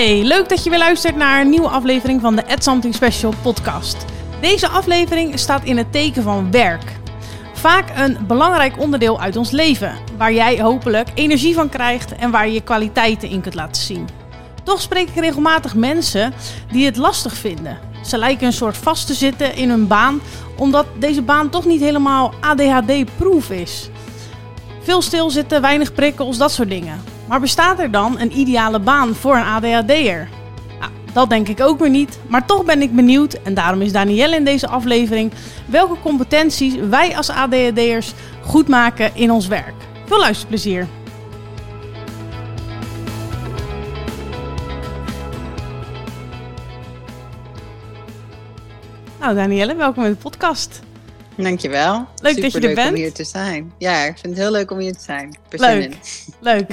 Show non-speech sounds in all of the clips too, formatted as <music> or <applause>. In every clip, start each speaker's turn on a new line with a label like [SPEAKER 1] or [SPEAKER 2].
[SPEAKER 1] Hey, leuk dat je weer luistert naar een nieuwe aflevering van de Ed Something Special podcast. Deze aflevering staat in het teken van werk. Vaak een belangrijk onderdeel uit ons leven, waar jij hopelijk energie van krijgt en waar je je kwaliteiten in kunt laten zien. Toch spreek ik regelmatig mensen die het lastig vinden. Ze lijken een soort vast te zitten in hun baan, omdat deze baan toch niet helemaal ADHD-proof is. Veel stilzitten, weinig prikkels, dat soort dingen. Maar bestaat er dan een ideale baan voor een ADHD'er? Nou, dat denk ik ook weer niet, maar toch ben ik benieuwd en daarom is Danielle in deze aflevering welke competenties wij als ADHD'ers goed maken in ons werk. Veel luisterplezier! Nou Danielle, welkom in de podcast.
[SPEAKER 2] Dankjewel.
[SPEAKER 1] Leuk dat je er
[SPEAKER 2] Superleuk
[SPEAKER 1] bent.
[SPEAKER 2] om hier te zijn. Ja, ik vind het heel leuk om hier te zijn.
[SPEAKER 1] Leuk, <laughs> leuk.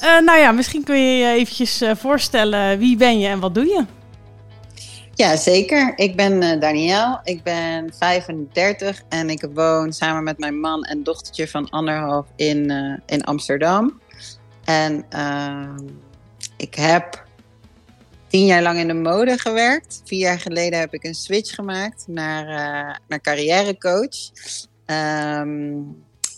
[SPEAKER 1] Eh, nou ja, misschien kun je je eventjes eh, voorstellen wie ben je en wat doe je?
[SPEAKER 2] Ja, zeker. Ik ben eh Danielle. Ik ben 35 en ik woon samen met mijn man en dochtertje van anderhalf in, in Amsterdam. En ehm, ik heb tien jaar lang in de mode gewerkt. Vier jaar geleden heb ik een switch gemaakt naar, eh, naar carrièrecoach. Ehm,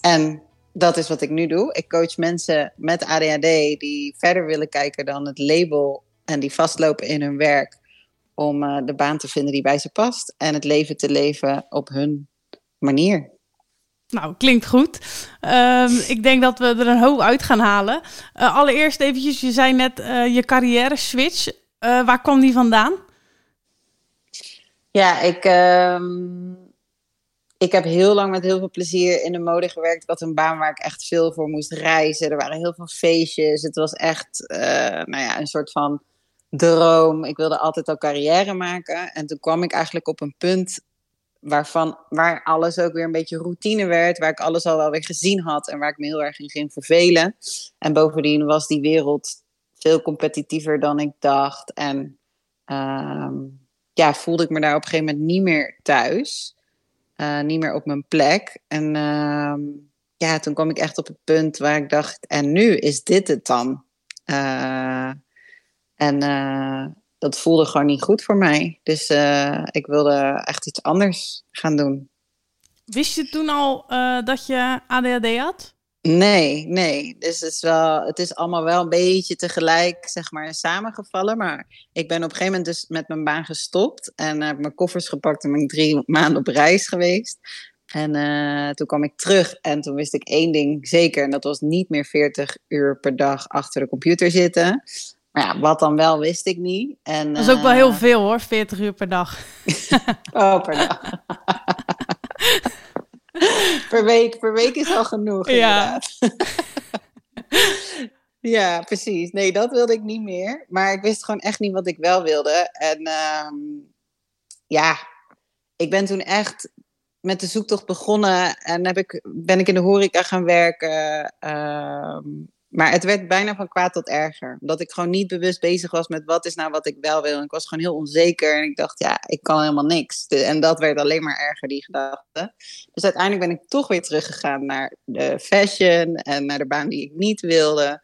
[SPEAKER 2] en dat is wat ik nu doe. Ik coach mensen met ADHD die verder willen kijken dan het label en die vastlopen in hun werk om eh, de baan te vinden die bij ze past en het leven te leven op hun manier.
[SPEAKER 1] Nou, klinkt goed. Ehm, ik denk dat we er een hoop uit gaan halen. Eh, allereerst eventjes, je zei net je carrière switch. Eh, waar kwam die vandaan?
[SPEAKER 2] Ja, ik, ehm, ik heb heel lang met heel veel plezier in de mode gewerkt. Ik had een baan waar ik echt veel voor moest reizen. Er waren heel veel feestjes. Het was echt eh, nou ja, een soort van droom. Ik wilde altijd al carrière maken. En toen kwam ik eigenlijk op een punt waarvan, waar alles ook weer een beetje routine werd. Waar ik alles al wel weer gezien had en waar ik me heel erg in ging vervelen. En bovendien was die wereld veel competitiever dan ik dacht. En ehm, ja, voelde ik me daar op een gegeven moment niet meer thuis. Eh, niet meer op mijn plek. En ehm, ja, toen kwam ik echt op het punt waar ik dacht, en nu is dit het dan? Eh, en eh, dat voelde gewoon niet goed voor mij. Dus ik wilde echt iets anders gaan doen.
[SPEAKER 1] Wist je toen al dat je ADHD had?
[SPEAKER 2] Nee, nee. Dus het is, wel, het is allemaal wel een beetje tegelijk, zeg maar, samengevallen. Maar ik ben op een gegeven moment dus met mijn baan gestopt. En heb mijn koffers gepakt en ben ik drie maanden op reis geweest. En eh, toen kwam ik terug en toen wist ik één ding zeker. En dat was niet meer 40 uur per dag achter de computer zitten. Maar ja, wat dan wel, wist ik niet. En,
[SPEAKER 1] Dat is ook wel heel
[SPEAKER 2] eh,
[SPEAKER 1] veel hoor, 40 uur per dag. <laughs>
[SPEAKER 2] Oh, per dag. <laughs> <laughs> per, week, per week is al genoeg,
[SPEAKER 1] Ja.
[SPEAKER 2] inderdaad. <laughs> ja, precies. Nee, dat wilde ik niet meer. Maar ik wist gewoon echt niet wat ik wel wilde. En ehm, ja, ik ben toen echt met de zoektocht begonnen. En heb ik, ben ik in de horeca gaan werken. ehm, maar het werd bijna van kwaad tot erger. Omdat ik gewoon niet bewust bezig was met wat is nou wat ik wel wil. Ik was gewoon heel onzeker. En ik dacht, ja, ik kan helemaal niks. En dat werd alleen maar erger, die gedachte. Dus uiteindelijk ben ik toch weer teruggegaan naar de fashion. En naar de baan die ik niet wilde.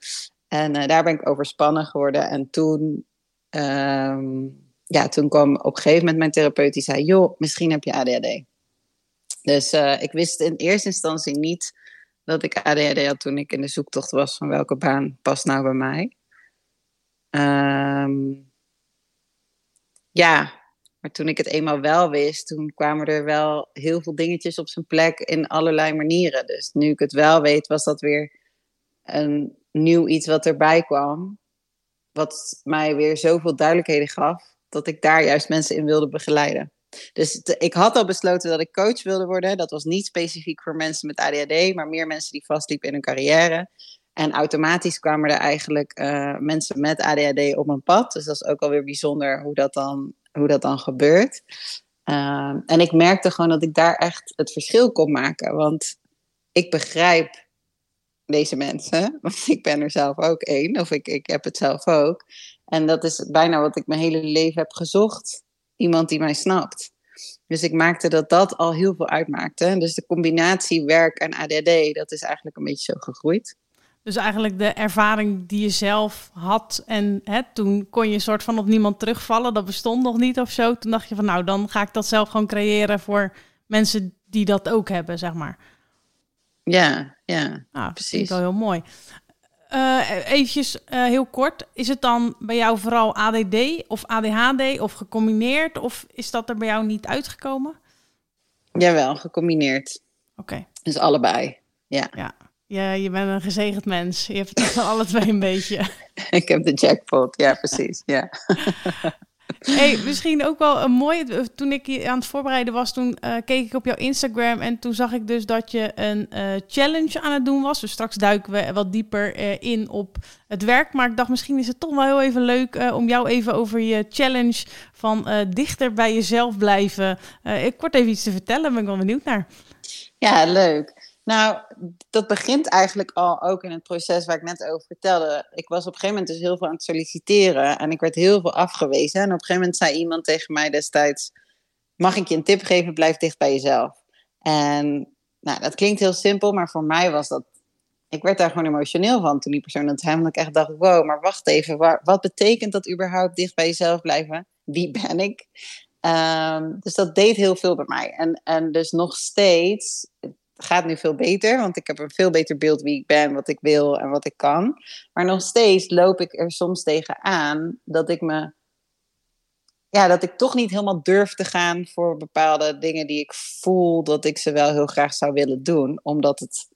[SPEAKER 2] En eh, daar ben ik overspannen geworden. En toen, ehm, ja, toen kwam op een gegeven moment mijn therapeut. Die zei, joh, misschien heb je ADHD. Dus eh, ik wist in eerste instantie niet dat ik ADHD had toen ik in de zoektocht was van welke baan past nou bij mij. Ehm, ja, maar toen ik het eenmaal wel wist, toen kwamen er wel heel veel dingetjes op zijn plek in allerlei manieren. Dus nu ik het wel weet, was dat weer een nieuw iets wat erbij kwam. Wat mij weer zoveel duidelijkheden gaf, dat ik daar juist mensen in wilde begeleiden. Dus ik had al besloten dat ik coach wilde worden. Dat was niet specifiek voor mensen met ADHD, maar meer mensen die vastliepen in hun carrière. En automatisch kwamen er eigenlijk eh, mensen met ADHD op mijn pad. Dus dat is ook alweer bijzonder hoe dat dan, hoe dat dan gebeurt. Ehm, en ik merkte gewoon dat ik daar echt het verschil kon maken. Want ik begrijp deze mensen. <laughs> Want ik ben er zelf ook één. Of ik, ik heb het zelf ook. En dat is bijna wat ik mijn hele leven heb gezocht. Iemand die mij snapt. Dus ik maakte dat dat al heel veel uitmaakte. Dus de combinatie werk en ADD, dat is eigenlijk een beetje zo gegroeid.
[SPEAKER 1] Dus eigenlijk de ervaring die je zelf had en hè, toen kon je soort van op niemand terugvallen. Dat bestond nog niet of zo. Toen dacht je van nou, dan ga ik dat zelf gewoon creëren voor mensen die dat ook hebben, zeg maar.
[SPEAKER 2] Ja, ja,
[SPEAKER 1] nou, precies. Vind ik wel heel mooi. Uh, eventjes uh, heel kort, is het dan bij jou vooral ADD of ADHD of gecombineerd? Of is dat er bij jou niet uitgekomen?
[SPEAKER 2] Jawel, gecombineerd.
[SPEAKER 1] Oké.
[SPEAKER 2] Dus allebei, ja.
[SPEAKER 1] Ja, ja, je bent een gezegend mens. Je hebt het van alle twee een beetje. <laughs>
[SPEAKER 2] Ik heb de jackpot, ja precies, ja. <laughs>
[SPEAKER 1] Hey, misschien ook wel een mooie. Toen ik aan het voorbereiden was, toen uh, keek ik op jouw Instagram en toen zag ik dus dat je een uh, challenge aan het doen was. Dus straks duiken we wat dieper uh, in op het werk. Maar ik dacht, misschien is het toch wel heel even leuk om jou even over je challenge van dichter bij jezelf blijven. kort even iets te vertellen, ben ik wel benieuwd naar.
[SPEAKER 2] Ja, leuk. Nou, dat begint eigenlijk al ook in het proces waar ik net over vertelde. Ik was op een gegeven moment dus heel veel aan het solliciteren en ik werd heel veel afgewezen. En op een gegeven moment zei iemand tegen mij destijds: Mag ik je een tip geven? Blijf dicht bij jezelf. En nou, dat klinkt heel simpel, maar voor mij was dat. Ik werd daar gewoon emotioneel van toen die persoon dat zei. Ik echt dacht: wow, maar wacht even, wat betekent dat überhaupt dicht bij jezelf blijven? Wie ben ik? Um, dus dat deed heel veel bij mij. En, en dus nog steeds, gaat nu veel beter, want ik heb een veel beter beeld wie ik ben, wat ik wil en wat ik kan. Maar nog steeds loop ik er soms tegen aan dat ik me. Ja, dat ik toch niet helemaal durf te gaan voor bepaalde dingen die ik voel dat ik ze wel heel graag zou willen doen, omdat het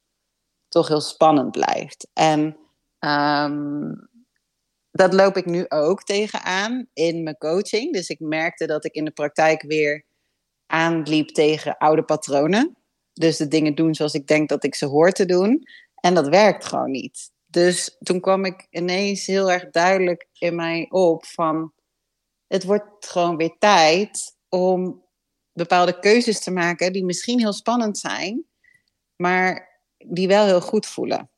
[SPEAKER 2] toch heel spannend blijft. En um, dat loop ik nu ook tegenaan in mijn coaching. Dus ik merkte dat ik in de praktijk weer aanliep tegen oude patronen. Dus de dingen doen zoals ik denk dat ik ze hoor te doen. En dat werkt gewoon niet. Dus toen kwam ik ineens heel erg duidelijk in mij op van... Het wordt gewoon weer tijd om bepaalde keuzes te maken die misschien heel spannend zijn, maar die wel heel goed voelen.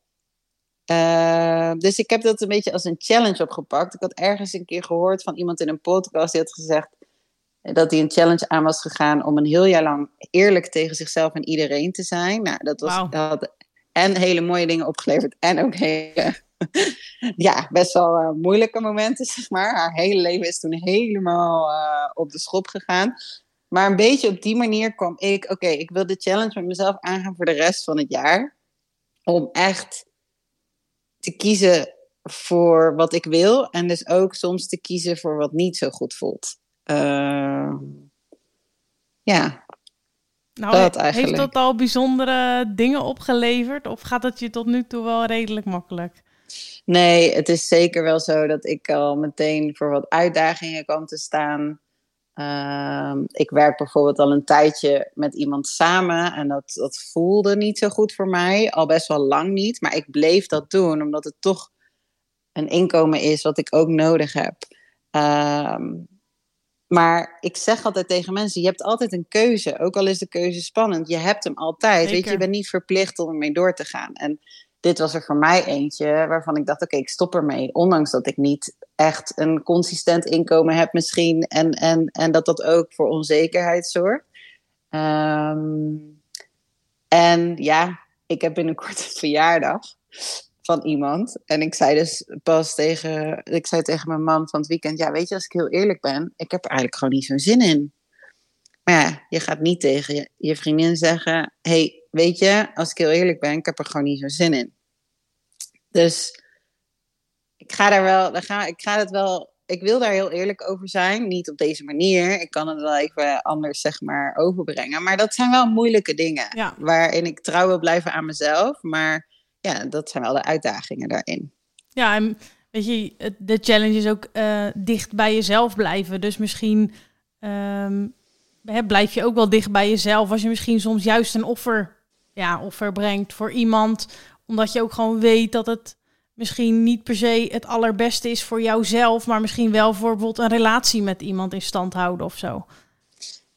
[SPEAKER 2] Uh, dus ik heb dat een beetje als een challenge opgepakt. Ik had ergens een keer gehoord van iemand in een podcast die had gezegd dat hij een challenge aan was gegaan om een heel jaar lang eerlijk tegen zichzelf en iedereen te zijn. Nou, dat was wow. had en hele mooie dingen opgeleverd en ook hele, <laughs> ja, best wel uh, moeilijke momenten, zeg maar. Haar hele leven is toen helemaal uh, op de schop gegaan. Maar een beetje op die manier kwam ik, oké, ik wil de challenge met mezelf aangaan voor de rest van het jaar. Om echt te kiezen voor wat ik wil en dus ook soms te kiezen voor wat niet zo goed voelt. Uh, ja.
[SPEAKER 1] Nou, dat eigenlijk. heeft dat al bijzondere dingen opgeleverd of gaat het je tot nu toe wel redelijk makkelijk?
[SPEAKER 2] Nee, het is zeker wel zo dat ik al meteen voor wat uitdagingen kwam te staan. Uh, ik werk bijvoorbeeld al een tijdje met iemand samen en dat, dat voelde niet zo goed voor mij, al best wel lang niet. Maar ik bleef dat doen omdat het toch een inkomen is wat ik ook nodig heb. Uh, maar ik zeg altijd tegen mensen: je hebt altijd een keuze. Ook al is de keuze spannend, je hebt hem altijd. Weet je, je bent niet verplicht om ermee door te gaan. En dit was er voor mij eentje waarvan ik dacht: oké, ik stop ermee. Ondanks dat ik niet echt een consistent inkomen heb, misschien. En, en, en dat dat ook voor onzekerheid zorgt. Um, en ja, ik heb binnenkort een verjaardag van iemand. En ik zei dus pas tegen, ik zei tegen mijn man van het weekend, ja weet je, als ik heel eerlijk ben, ik heb er eigenlijk gewoon niet zo'n zin in. Maar ja, je gaat niet tegen je, je vriendin zeggen, hey, weet je, als ik heel eerlijk ben, ik heb er gewoon niet zo'n zin in. Dus ik ga daar wel, dan ga, ik ga het wel, ik wil daar heel eerlijk over zijn. Niet op deze manier. Ik kan het wel even anders, zeg maar, overbrengen. Maar dat zijn wel moeilijke dingen.
[SPEAKER 1] Ja.
[SPEAKER 2] Waarin ik trouw wil blijven aan mezelf. Maar ja, dat zijn wel de uitdagingen daarin.
[SPEAKER 1] Ja, en weet je, de challenge is ook uh, dicht bij jezelf blijven. Dus misschien um, hè, blijf je ook wel dicht bij jezelf als je misschien soms juist een offer, ja, offer brengt voor iemand. Omdat je ook gewoon weet dat het misschien niet per se het allerbeste is voor jouzelf, maar misschien wel voor bijvoorbeeld een relatie met iemand in stand houden of zo.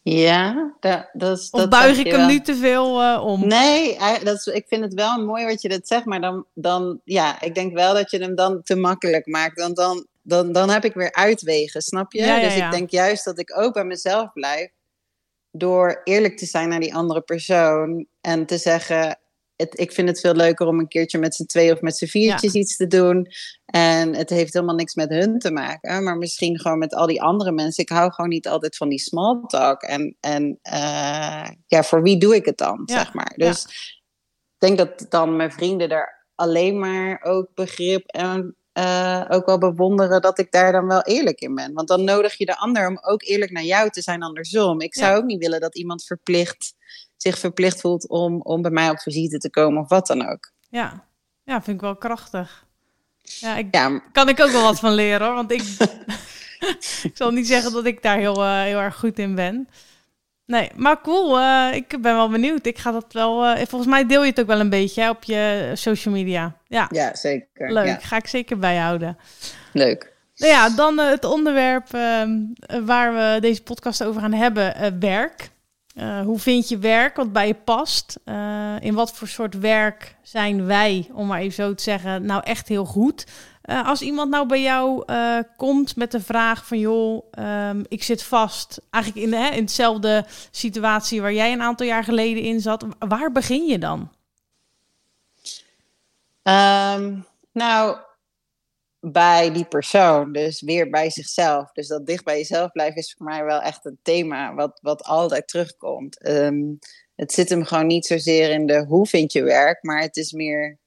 [SPEAKER 2] Ja, dat, dat is.
[SPEAKER 1] Of buig ik hem niet te veel uh, om?
[SPEAKER 2] Nee, dat is, ik vind het wel mooi wat je dat zegt, maar dan, dan, ja, ik denk wel dat je hem dan te makkelijk maakt. Want dan, dan, dan heb ik weer uitwegen, snap je?
[SPEAKER 1] Ja, ja,
[SPEAKER 2] dus ik denk juist dat ik ook bij mezelf blijf door eerlijk te zijn naar die andere persoon en te zeggen: het, ik vind het veel leuker om een keertje met z'n twee of met z'n viertjes iets te doen. En het heeft helemaal niks met hun te maken. Maar misschien gewoon met al die andere mensen. Ik hou gewoon niet altijd van die small talk. En, en uh, ja, voor wie doe ik het dan, zeg maar. Dus ik denk dat dan mijn vrienden er alleen maar ook begrip en uh, ook wel bewonderen dat ik daar dan wel eerlijk in ben. Want dan nodig je de ander om ook eerlijk naar jou te zijn andersom. Ik zou ook niet willen dat iemand verplicht, zich verplicht voelt om, om bij mij op visite te komen of wat dan ook.
[SPEAKER 1] Ja, ja vind ik wel krachtig. Ja, ik, kan ik ook wel wat van leren hoor. Want ik, ik <laughs> <laughs> zal niet zeggen dat ik daar heel, uh, heel erg goed in ben. Nee, maar cool. Uh, ik ben wel benieuwd. Ik ga dat wel. Uh, volgens mij deel je het ook wel een beetje hè, op je social media. Ja,
[SPEAKER 2] ja zeker.
[SPEAKER 1] Leuk.
[SPEAKER 2] Ja.
[SPEAKER 1] Ga ik zeker bijhouden.
[SPEAKER 2] Leuk.
[SPEAKER 1] Nou ja, dan het onderwerp ehm, waar we deze podcast over gaan hebben: werk. Hoe vind je werk wat bij je past? in wat voor soort werk zijn wij, om maar even zo te zeggen, nou echt heel goed? Uh, als iemand nou bij jou komt met de vraag van joh, um, ik zit vast, eigenlijk in, hè, in hetzelfde situatie waar jij een aantal jaar geleden in zat, waar begin je dan?
[SPEAKER 2] Um, nou, bij die persoon, dus weer bij zichzelf. Dus dat dicht bij jezelf blijven is voor mij wel echt een thema wat, wat altijd terugkomt. Um, het zit hem gewoon niet zozeer in de hoe vind je werk, maar het is meer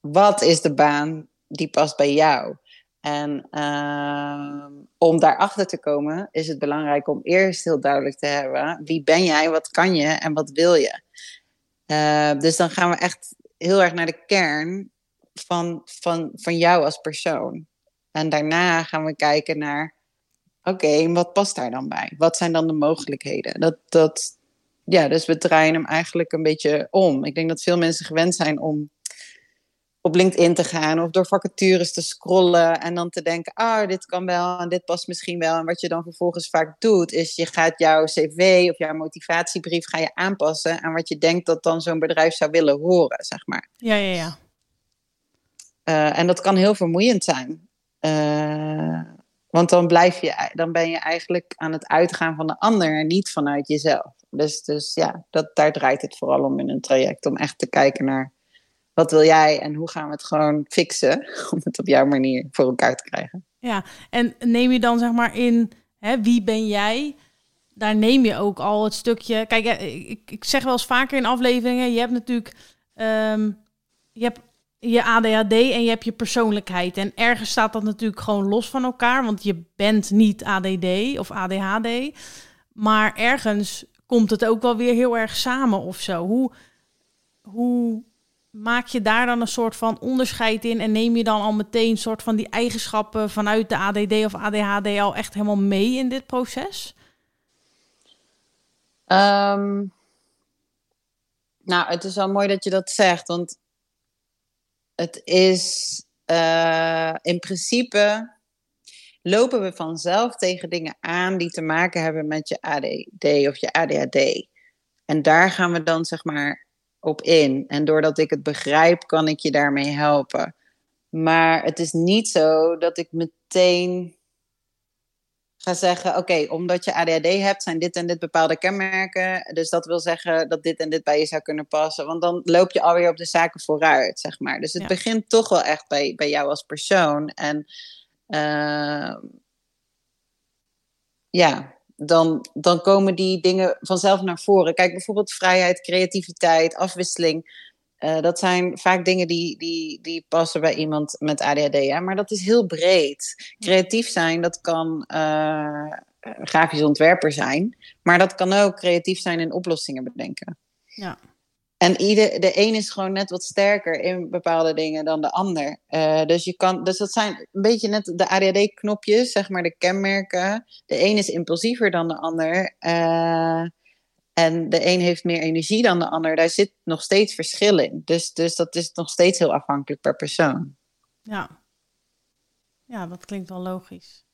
[SPEAKER 2] wat is de baan die past bij jou. En uh, om daarachter te komen is het belangrijk om eerst heel duidelijk te hebben wie ben jij, wat kan je en wat wil je. Uh, dus dan gaan we echt heel erg naar de kern van, van, van jou als persoon. En daarna gaan we kijken naar, oké, okay, wat past daar dan bij? Wat zijn dan de mogelijkheden? Dat, dat, ja, dus we draaien hem eigenlijk een beetje om. Ik denk dat veel mensen gewend zijn om op LinkedIn te gaan of door vacatures te scrollen en dan te denken, ah, dit kan wel en dit past misschien wel. En wat je dan vervolgens vaak doet, is je gaat jouw cv of jouw motivatiebrief ga je aanpassen aan wat je denkt dat dan zo'n bedrijf zou willen horen, zeg maar.
[SPEAKER 1] Ja, ja, ja.
[SPEAKER 2] Uh, en dat kan heel vermoeiend zijn. Uh, want dan, blijf je, dan ben je eigenlijk aan het uitgaan van de ander en niet vanuit jezelf. Dus, dus ja, dat, daar draait het vooral om in een traject. Om echt te kijken naar wat wil jij en hoe gaan we het gewoon fixen <laughs> om het op jouw manier voor elkaar te krijgen.
[SPEAKER 1] Ja, en neem je dan zeg maar in hè, wie ben jij? Daar neem je ook al het stukje. Kijk, ik, ik zeg wel eens vaker in afleveringen: je hebt natuurlijk um, je, hebt je ADHD en je hebt je persoonlijkheid. En ergens staat dat natuurlijk gewoon los van elkaar, want je bent niet ADD of ADHD. Maar ergens komt het ook wel weer heel erg samen of zo. Hoe, hoe maak je daar dan een soort van onderscheid in en neem je dan al meteen een soort van die eigenschappen vanuit de ADD of ADHD al echt helemaal mee in dit proces?
[SPEAKER 2] Um, nou, het is wel mooi dat je dat zegt, want het is uh, in principe lopen we vanzelf tegen dingen aan die te maken hebben met je ADD of je ADHD. En daar gaan we dan zeg maar op in. En doordat ik het begrijp, kan ik je daarmee helpen. Maar het is niet zo dat ik meteen ga zeggen: Oké, omdat je ADHD hebt, zijn dit en dit bepaalde kenmerken. Dus dat wil zeggen dat dit en dit bij je zou kunnen passen. Want dan loop je alweer op de zaken vooruit, zeg maar. Dus het begint toch wel echt bij, bij jou als persoon. En uh, ja, dan, dan komen die dingen vanzelf naar voren. Kijk, bijvoorbeeld vrijheid, creativiteit, afwisseling. Uh, dat zijn vaak dingen die, die, die passen bij iemand met ADHD. Hè? Maar dat is heel breed. Creatief zijn, dat kan uh, grafisch ontwerper zijn. Maar dat kan ook creatief zijn in oplossingen bedenken.
[SPEAKER 1] Ja.
[SPEAKER 2] En ieder, de een is gewoon net wat sterker in bepaalde dingen dan de ander. Uh, dus, je kan, dus dat zijn een beetje net de ADHD-knopjes, zeg maar de kenmerken. De een is impulsiever dan de ander. Uh, en de een heeft meer energie dan de ander. Daar zit nog steeds verschil in. Dus, dus dat is nog steeds heel afhankelijk per persoon.
[SPEAKER 1] Ja, ja dat klinkt wel logisch.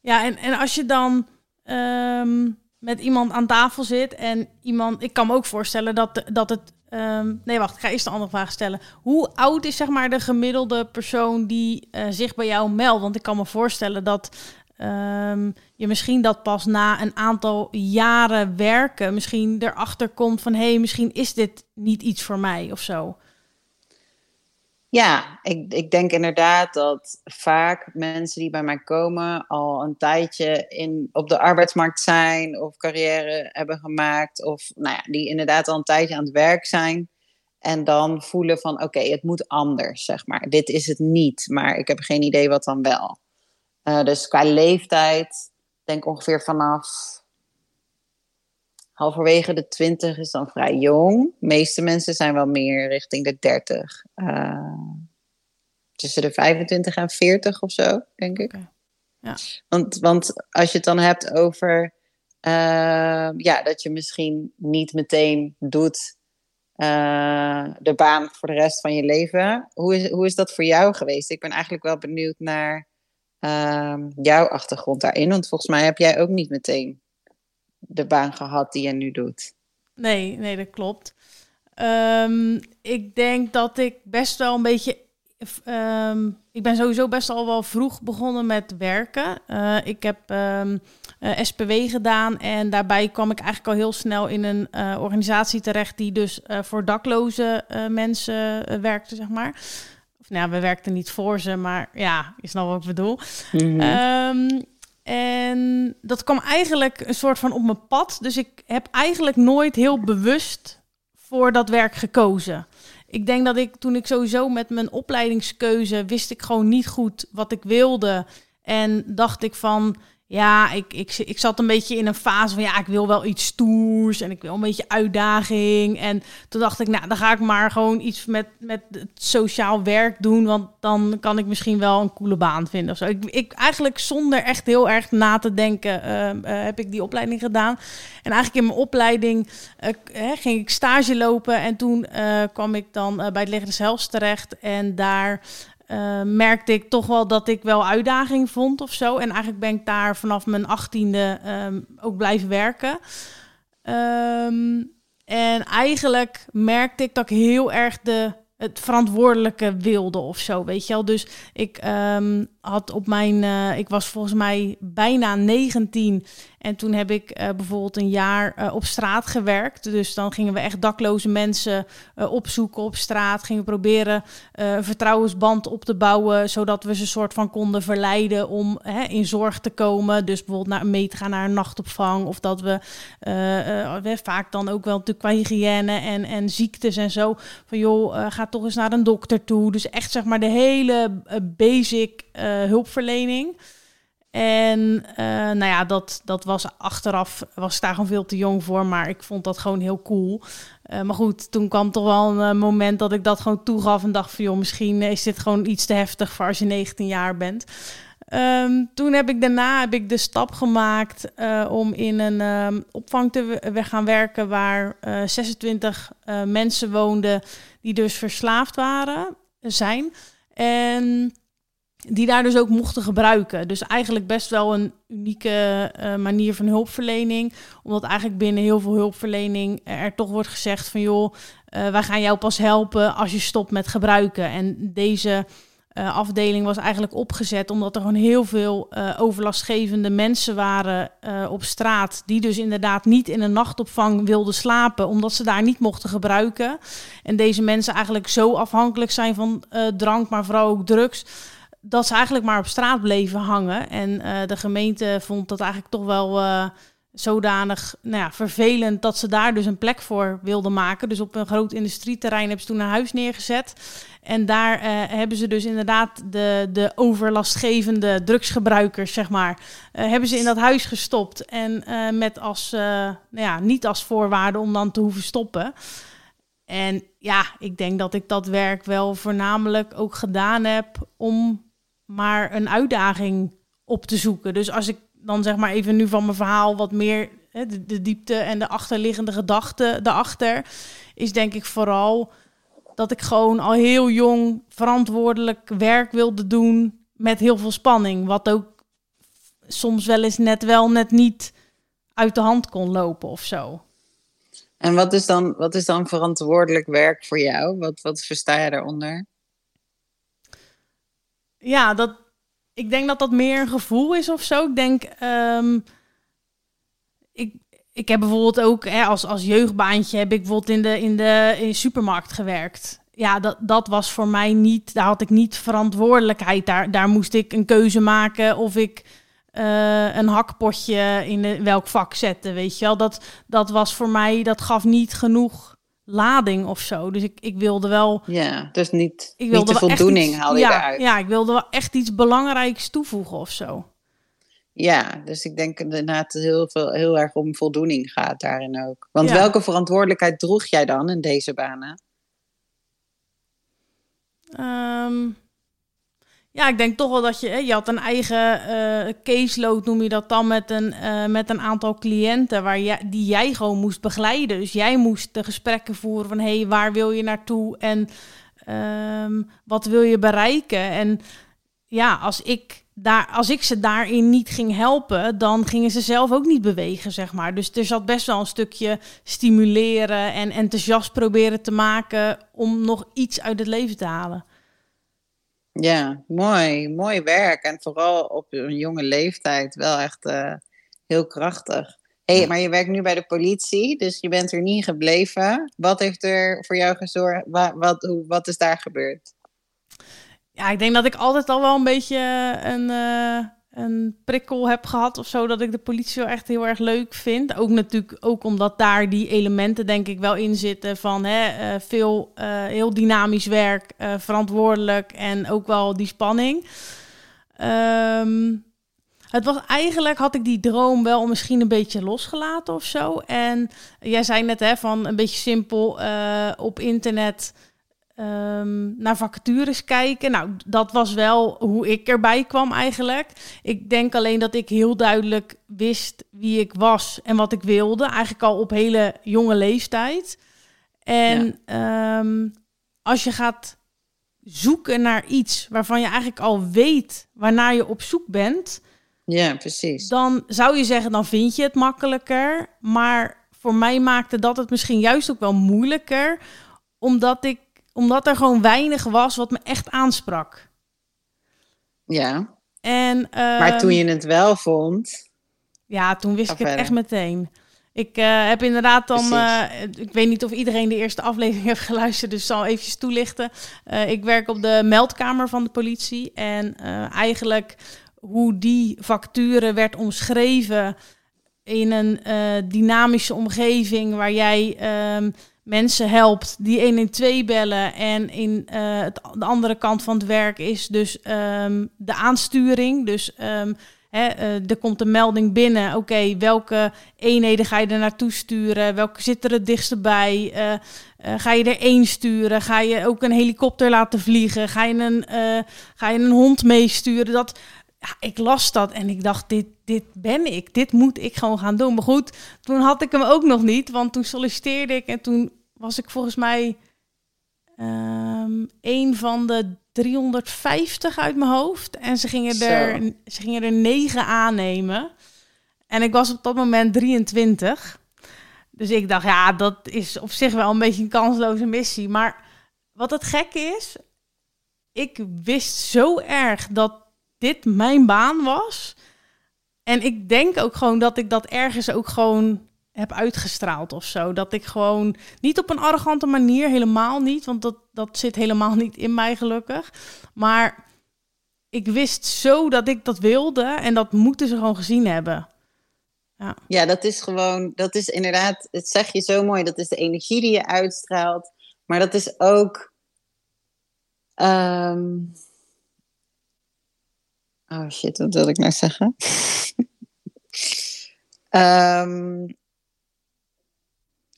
[SPEAKER 1] Ja, en, en als je dan. Um met iemand aan tafel zit en iemand. Ik kan me ook voorstellen dat, dat het. Um, nee, wacht, ik ga eerst een andere vraag stellen. Hoe oud is zeg maar de gemiddelde persoon die uh, zich bij jou meldt? Want ik kan me voorstellen dat ehm, je misschien dat pas na een aantal jaren werken, misschien erachter komt van hé, hey, misschien is dit niet iets voor mij of zo.
[SPEAKER 2] Ja, ik, ik denk inderdaad dat vaak mensen die bij mij komen al een tijdje in, op de arbeidsmarkt zijn of carrière hebben gemaakt. Of nou ja, die inderdaad al een tijdje aan het werk zijn. En dan voelen van oké, het moet anders, zeg maar. Dit is het niet, maar ik heb geen idee wat dan wel. Uh, dus qua leeftijd, denk ongeveer vanaf halverwege de 20 is dan vrij jong. De meeste mensen zijn wel meer richting de 30. Uh, eh, tussen de 25 en 40 of zo, denk ik. Ja. Want, want als je het dan hebt over uh, ja, dat je misschien niet meteen doet uh, de baan voor de rest van je leven. Hoe is, hoe is dat voor jou geweest? Ik ben eigenlijk wel benieuwd naar uh, jouw achtergrond daarin. Want volgens mij heb jij ook niet meteen de baan gehad die je nu doet.
[SPEAKER 1] Nee, nee, dat klopt. Um, ik denk dat ik best wel een beetje. Um, ik ben sowieso best al wel vroeg begonnen met werken. Uh, ik heb uh, SPW gedaan en daarbij kwam ik eigenlijk al heel snel in een uh, organisatie terecht die dus voor dakloze mensen werkte, zeg maar. Nou, we werkten niet voor ze, maar ja, je snapt wat ik bedoel. Mm -hmm. En dat kwam eigenlijk een soort van op mijn pad. Dus ik heb eigenlijk nooit heel bewust voor dat werk gekozen. Ik denk dat ik toen ik sowieso met mijn opleidingskeuze wist ik gewoon niet goed wat ik wilde. En dacht ik van, ja, ik, ik, ik zat een beetje in een fase van ja, ik wil wel iets stoers en ik wil een beetje uitdaging. En toen dacht ik, nou, dan ga ik maar gewoon iets met, met het sociaal werk doen, want dan kan ik misschien wel een coole baan vinden of zo. Ik, ik eigenlijk zonder echt heel erg na te denken uh, heb ik die opleiding gedaan. En eigenlijk in mijn opleiding uh, ging ik stage lopen en toen kwam ik dan bij het Leger des terecht en daar uh, merkte ik toch wel dat ik wel uitdaging vond of zo. En eigenlijk ben ik daar vanaf mijn achttiende um, ook blijven werken. Um, en eigenlijk merkte ik dat ik heel erg de het verantwoordelijke wilde of zo, weet je wel. Dus ik um, had op mijn, uh, ik was volgens mij bijna 19 en toen heb ik uh, bijvoorbeeld een jaar uh, op straat gewerkt. Dus dan gingen we echt dakloze mensen opzoeken op straat, gingen proberen een vertrouwensband op te bouwen, zodat we ze soort van konden verleiden om hè, in zorg te komen. Dus bijvoorbeeld naar, mee te gaan naar een nachtopvang of dat we, we vaak dan ook wel natuurlijk qua hygiëne en, en ziektes en zo van joh, ga toch eens naar een dokter toe. Dus echt zeg maar de hele basic hulpverlening. En uh, nou ja, dat, dat was achteraf, was daar gewoon veel te jong voor, maar ik vond dat gewoon heel cool. Uh, maar goed, toen kwam toch wel een moment dat ik dat gewoon toegaf en dacht van joh, misschien is dit gewoon iets te heftig voor als je 19 jaar bent. Um, toen heb ik daarna heb ik de stap gemaakt om in een um, opvang te we gaan werken waar 26 mensen woonden die dus verslaafd waren, zijn. En die daar dus ook mochten gebruiken. Dus eigenlijk best wel een unieke uh, manier van hulpverlening. Omdat eigenlijk binnen heel veel hulpverlening er toch wordt gezegd van joh, uh, wij gaan jou pas helpen als je stopt met gebruiken. En deze uh, afdeling was eigenlijk opgezet omdat er gewoon heel veel overlastgevende mensen waren op straat. Die dus inderdaad niet in een nachtopvang wilden slapen, omdat ze daar niet mochten gebruiken. En deze mensen eigenlijk zo afhankelijk zijn van drank, maar vooral ook drugs dat ze eigenlijk maar op straat bleven hangen. En uh, de gemeente vond dat eigenlijk toch wel uh, zodanig nou ja, vervelend dat ze daar dus een plek voor wilden maken. Dus op een groot industrieterrein hebben ze toen een huis neergezet. En daar uh, hebben ze dus inderdaad de, de overlastgevende drugsgebruikers, zeg maar, hebben ze in dat huis gestopt. En met als, nou ja, niet als voorwaarde om dan te hoeven stoppen. En ja, ik denk dat ik dat werk wel voornamelijk ook gedaan heb om maar een uitdaging op te zoeken. Dus als ik dan zeg maar even nu van mijn verhaal wat meer hè, de, diepte en de achterliggende gedachte daarachter, is denk ik vooral dat ik gewoon al heel jong verantwoordelijk werk wilde doen met heel veel spanning. Wat ook soms wel eens net wel, net niet uit de hand kon lopen of zo.
[SPEAKER 2] En wat is dan, wat is dan verantwoordelijk werk voor jou? Wat, wat versta je daaronder?
[SPEAKER 1] Ja, dat, ik denk dat dat meer een gevoel is of zo. Ik denk, ehm, ik, ik heb bijvoorbeeld ook hè, als, als jeugdbaantje heb ik bijvoorbeeld in de, in de, in supermarkt gewerkt. Ja, dat, dat was voor mij niet, daar had ik niet verantwoordelijkheid. Daar, daar moest ik een keuze maken of ik uh, een hakpotje in welk vak zette, weet je wel. Dat, dat was voor mij, dat gaf niet genoeg lading of zo. Dus ik, ik wilde wel...
[SPEAKER 2] Ja, dus niet, ik wilde niet de voldoening haalde je
[SPEAKER 1] ja,
[SPEAKER 2] eruit.
[SPEAKER 1] Ja, ik wilde wel echt iets belangrijks toevoegen of zo.
[SPEAKER 2] Ja, dus ik denk inderdaad heel, veel, heel erg om voldoening gaat daarin ook. Want welke verantwoordelijkheid droeg jij dan in deze banen?
[SPEAKER 1] Um, ja, ik denk toch wel dat je, je had een eigen uh, caseload, noem je dat dan, met een, uh, met een aantal cliënten waar die jij gewoon moest begeleiden. Dus jij moest de gesprekken voeren van, hé, hey, waar wil je naartoe en um, wat wil je bereiken? En ja, als ik, daar, als ik ze daarin niet ging helpen, dan gingen ze zelf ook niet bewegen, zeg maar. Dus er zat best wel een stukje stimuleren en enthousiast proberen te maken om nog iets uit het leven te halen.
[SPEAKER 2] Ja, mooi. Mooi werk. En vooral op een jonge leeftijd wel echt uh, heel krachtig. hey, maar je werkt nu bij de politie, dus je bent er niet gebleven. Wat heeft er voor jou gezorgd? Wat, wat, hoe, wat is daar gebeurd?
[SPEAKER 1] Ja, ik denk dat ik altijd al wel een beetje een... Uh een prikkel heb gehad of zo, dat ik de politie wel echt heel erg leuk vind. Ook natuurlijk ook omdat daar die elementen denk ik wel in zitten van hè, uh, veel uh, heel dynamisch werk, uh, verantwoordelijk en ook wel die spanning. Um, het was eigenlijk, had ik die droom wel misschien een beetje losgelaten of zo. En jij zei net hè, van een beetje simpel op internet um, naar vacatures kijken. Nou, dat was wel hoe ik erbij kwam eigenlijk. Ik denk alleen dat ik heel duidelijk wist wie ik was en wat ik wilde. Eigenlijk al op hele jonge leeftijd. En ehm, als je gaat zoeken naar iets waarvan je eigenlijk al weet waarnaar je op zoek bent.
[SPEAKER 2] Ja, precies.
[SPEAKER 1] Dan zou je zeggen, dan vind je het makkelijker. Maar voor mij maakte dat het misschien juist ook wel moeilijker. Omdat ik omdat er gewoon weinig was wat me echt aansprak.
[SPEAKER 2] Ja.
[SPEAKER 1] En,
[SPEAKER 2] maar toen je het wel vond.
[SPEAKER 1] Ja, toen wist ik het echt meteen. Ik uh, heb inderdaad dan, uh, ik weet niet of iedereen de eerste aflevering <laughs> heeft geluisterd, dus zal eventjes toelichten. Uh, ik werk op de meldkamer van de politie en eigenlijk hoe die facturen werd omschreven in een dynamische omgeving waar jij um, mensen helpt die 112 bellen. En in het, de andere kant van het werk is dus um, de aansturing. Dus um, hè, uh, er komt een melding binnen. Oké, welke eenheden ga je er naartoe sturen? Welke zit er het dichtst bij? Uh, ga je er één sturen? Ga je ook een helikopter laten vliegen? Ga je een, ga je een hond meesturen? Dat, ik las dat en ik dacht, dit, dit ben ik. Dit moet ik gewoon gaan doen. Maar goed, toen had ik hem ook nog niet. Want toen solliciteerde ik en toen was ik volgens mij um, een van de 350 uit mijn hoofd. En ze gingen, er, ze gingen er negen aannemen. En ik was op dat moment 23. Dus ik dacht, ja, dat is op zich wel een beetje een kansloze missie. Maar wat het gekke is, ik wist zo erg dat dit mijn baan was. En ik denk ook gewoon dat ik dat ergens ook gewoon heb uitgestraald of zo. Dat ik gewoon niet op een arrogante manier, helemaal niet, want dat, dat zit helemaal niet in mij gelukkig. Maar ik wist zo dat ik dat wilde en dat moeten ze gewoon gezien hebben.
[SPEAKER 2] Ja. ja, dat is gewoon, dat is inderdaad, het zeg je zo mooi, dat is de energie die je uitstraalt. Maar dat is ook. Um... Oh shit, wat wil ik nou zeggen? um, <laughs>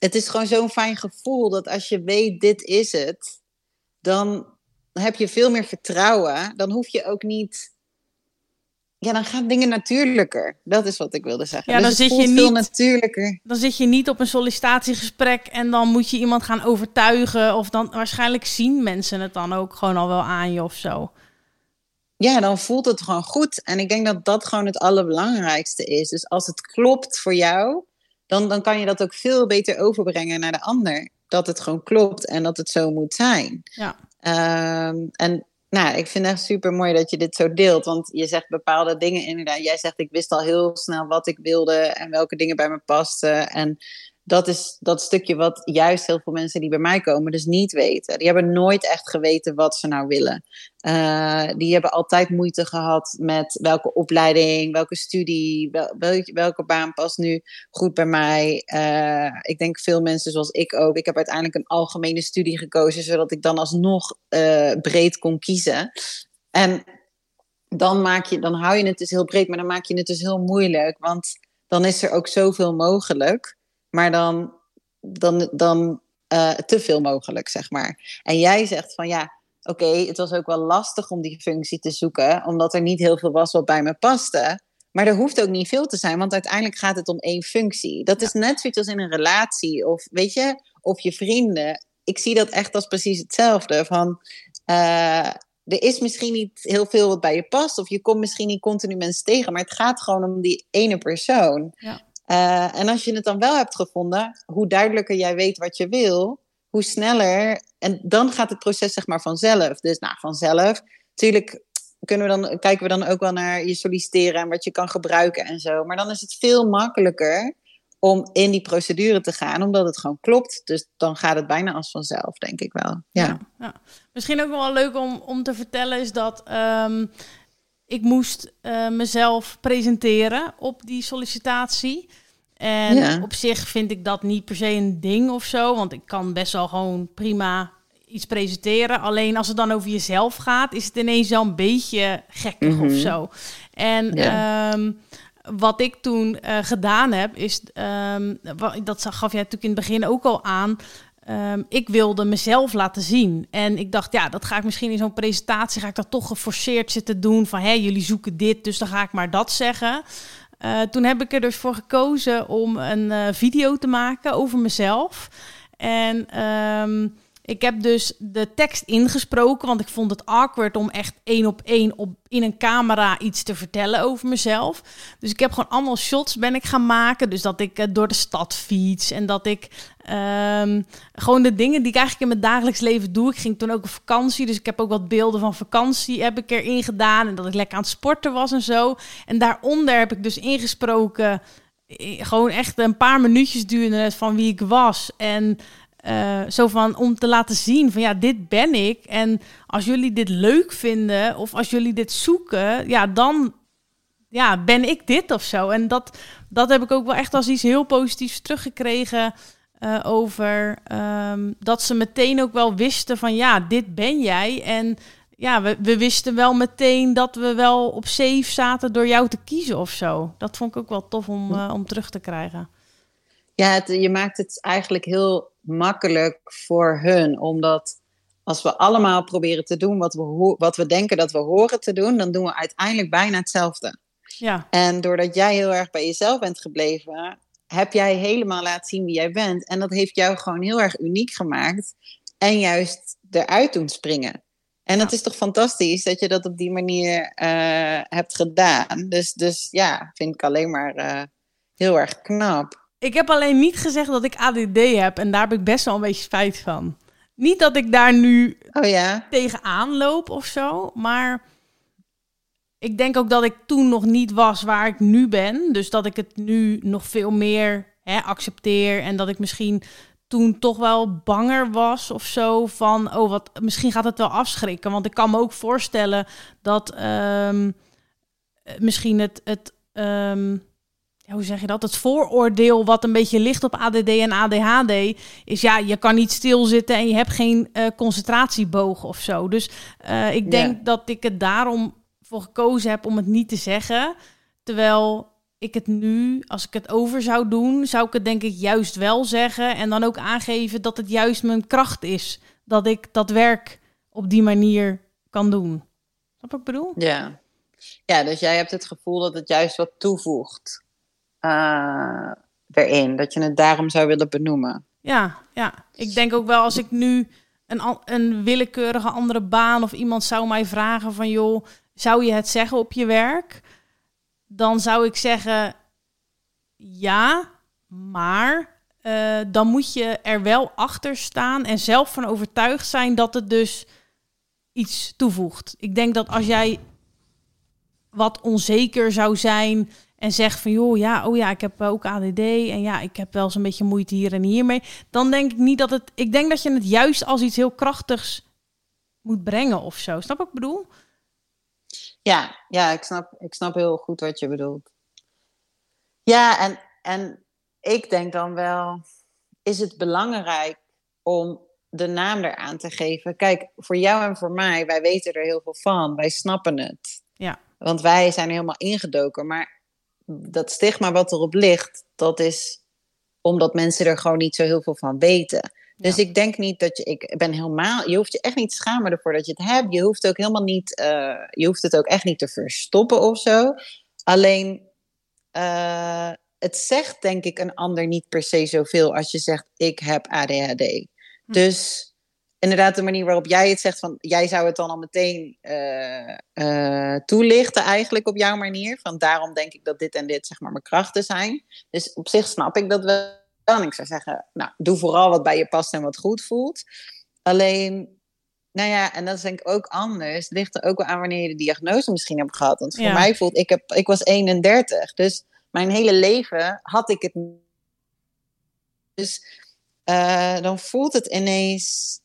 [SPEAKER 2] het is gewoon zo'n fijn gevoel dat als je weet, dit is het, dan heb je veel meer vertrouwen. Dan hoef je ook niet. Ja, dan gaan dingen natuurlijker. Dat is wat ik wilde zeggen.
[SPEAKER 1] Ja,
[SPEAKER 2] dus
[SPEAKER 1] dan zit je niet
[SPEAKER 2] natuurlijker.
[SPEAKER 1] Dan zit je niet op een sollicitatiegesprek en dan moet je iemand gaan overtuigen. Of dan waarschijnlijk zien mensen het dan ook gewoon al wel aan je of zo.
[SPEAKER 2] Ja, dan voelt het gewoon goed. En ik denk dat dat gewoon het allerbelangrijkste is. Dus als het klopt voor jou, dan, dan kan je dat ook veel beter overbrengen naar de ander. Dat het gewoon klopt en dat het zo moet zijn.
[SPEAKER 1] Ja.
[SPEAKER 2] Um, en Nou, ik vind het echt super mooi dat je dit zo deelt. Want je zegt bepaalde dingen inderdaad. Jij zegt, ik wist al heel snel wat ik wilde en welke dingen bij me pasten. En dat is dat stukje wat juist heel veel mensen die bij mij komen dus niet weten. Die hebben nooit echt geweten wat ze nou willen. Uh, die hebben altijd moeite gehad met welke opleiding, welke studie, wel, welke baan past nu goed bij mij. Uh, ik denk veel mensen zoals ik ook. Ik heb uiteindelijk een algemene studie gekozen, zodat ik dan alsnog uh, breed kon kiezen. En dan, maak je, dan hou je het dus heel breed, maar dan maak je het dus heel moeilijk. Want dan is er ook zoveel mogelijk maar dan, dan, dan uh, te veel mogelijk, zeg maar. En jij zegt van ja, oké, het was ook wel lastig om die functie te zoeken, omdat er niet heel veel was wat bij me paste. Maar er hoeft ook niet veel te zijn, want uiteindelijk gaat het om één functie. Dat is net zoiets als in een relatie, of weet je, of je vrienden. Ik zie dat echt als precies hetzelfde. Van, uh, er is misschien niet heel veel wat bij je past, of je komt misschien niet continu mensen tegen, maar het gaat gewoon om die ene persoon. Ja. Uh, en als je het dan wel hebt gevonden, hoe duidelijker jij weet wat je wil, hoe sneller. En dan gaat het proces zeg maar vanzelf. Dus nou, vanzelf. Natuurlijk kunnen we dan, kijken we dan ook wel naar je solliciteren en wat je kan gebruiken en zo. Maar dan is het veel makkelijker om in die procedure te gaan, omdat het gewoon klopt. Dus dan gaat het bijna als vanzelf, denk ik wel. Ja. ja,
[SPEAKER 1] Misschien ook wel leuk om, om te vertellen is dat um, ik moest uh, mezelf presenteren op die sollicitatie. En op zich vind ik dat niet per se een ding of zo. Want ik kan best wel gewoon prima iets presenteren. Alleen als het dan over jezelf gaat, is het ineens wel een beetje gekkig mm -hmm. of mhm. zo. En ja. um, wat ik toen uh, gedaan heb, is, um, dat gaf jij natuurlijk in het begin ook al aan. Um, ik wilde mezelf laten zien. En ik dacht, ja, dat ga ik misschien in zo'n presentatie, ga ik dat toch geforceerd zitten doen. Van, hé, jullie zoeken dit, dus dan ga ik maar dat zeggen. Uh, toen heb ik er dus voor gekozen om een uh, video te maken over mezelf. En um, ik heb dus de tekst ingesproken, want ik vond het awkward om echt één op één op, in een camera iets te vertellen over mezelf. Dus ik heb gewoon allemaal shots ben ik gaan maken. Dus dat ik uh, door de stad fiets en dat ik um, gewoon de dingen die ik eigenlijk in mijn dagelijks leven doe. Ik ging toen ook op vakantie, dus ik heb ook wat beelden van vakantie heb ik erin gedaan. En dat ik lekker aan het sporten was en zo. En daaronder heb ik dus ingesproken, gewoon echt een paar minuutjes duurde het van wie ik was. En uh, zo van om te laten zien van ja, dit ben ik. En als jullie dit leuk vinden of als jullie dit zoeken, ja, dan ja, ben ik dit of zo. En dat, dat heb ik ook wel echt als iets heel positiefs teruggekregen. Uh, over um, dat ze meteen ook wel wisten van ja, dit ben jij. En ja, we, we wisten wel meteen dat we wel op safe zaten door jou te kiezen of zo. Dat vond ik ook wel tof om, uh, om terug te krijgen.
[SPEAKER 2] Ja, het, je maakt het eigenlijk heel makkelijk voor hun. Omdat als we allemaal proberen te doen wat we, wat we denken dat we horen te doen, dan doen we uiteindelijk bijna hetzelfde. Ja. En doordat jij heel erg bij jezelf bent gebleven, heb jij helemaal laten zien wie jij bent. En dat heeft jou gewoon heel erg uniek gemaakt. En juist eruit doen springen. En dat is toch fantastisch dat je dat op die manier uh, hebt gedaan. Dus, dus ja, vind ik alleen maar uh, heel erg knap.
[SPEAKER 1] Ik heb alleen niet gezegd dat ik ADD heb en daar heb ik best wel een beetje spijt van. Niet dat ik daar nu
[SPEAKER 2] oh, ja?
[SPEAKER 1] tegenaan loop of zo, maar ik denk ook dat ik toen nog niet was waar ik nu ben. Dus dat ik het nu nog veel meer hè, accepteer en dat ik misschien toen toch wel banger was of zo van, oh wat, misschien gaat het wel afschrikken. Want ik kan me ook voorstellen dat um, misschien het, het um, hoe zeg je dat? Het vooroordeel wat een beetje ligt op ADD en ADHD is ja, je kan niet stilzitten en je hebt geen uh, concentratieboog of zo. Dus uh, ik denk yeah. dat ik het daarom voor gekozen heb om het niet te zeggen. Terwijl ik het nu, als ik het over zou doen, zou ik het denk ik juist wel zeggen. En dan ook aangeven dat het juist mijn kracht is. Dat ik dat werk op die manier kan doen. Snap wat ik bedoel?
[SPEAKER 2] Ja. Ja, dus jij hebt het gevoel dat het juist wat toevoegt uh, erin. Dat je het daarom zou willen benoemen.
[SPEAKER 1] Ja, ja. Ik denk ook wel als ik nu een, een willekeurige andere baan of iemand zou mij vragen van joh, zou je het zeggen op je werk? Dan zou ik zeggen ja, maar uh, dan moet je er wel achter staan en zelf van overtuigd zijn dat het dus iets toevoegt. Ik denk dat als jij wat onzeker zou zijn en zegt van joh, ja, oh ja, ik heb ook ADD en ja, ik heb wel eens een beetje moeite hier en hier mee, dan denk ik niet dat het. Ik denk dat je het juist als iets heel krachtigs moet brengen of zo. Snap ik bedoel?
[SPEAKER 2] Ja, ja, ik snap, ik snap heel goed wat je bedoelt. Ja, en, en ik denk dan wel, is het belangrijk om de naam eraan te geven? Kijk, voor jou en voor mij, wij weten er heel veel van. Wij snappen het.
[SPEAKER 1] Ja.
[SPEAKER 2] Want wij zijn helemaal ingedoken. Maar dat stigma wat erop ligt, dat is omdat mensen er gewoon niet zo heel veel van weten. Dus ik denk niet dat je, ik ben helemaal, je hoeft je echt niet te schamen ervoor dat je het hebt. Je hoeft ook helemaal niet, uh, je hoeft het ook echt niet te verstoppen of zo. Alleen, uh, het zegt denk ik een ander niet per se zoveel als je zegt ik heb ADHD. Hm. Dus inderdaad de manier waarop jij het zegt van jij zou het dan al meteen uh, toelichten eigenlijk op jouw manier. Van daarom denk ik dat dit en dit zeg maar mijn krachten zijn. Dus op zich snap ik dat wel. En ik zou zeggen, nou doe vooral wat bij je past en wat goed voelt. Alleen, nou ja, en dat is denk ik ook anders. Het ligt er ook wel aan wanneer je de diagnose misschien hebt gehad. Want voor mij voelt, ik, heb, ik was 31, dus mijn hele leven had ik het. Dus uh, dan voelt het ineens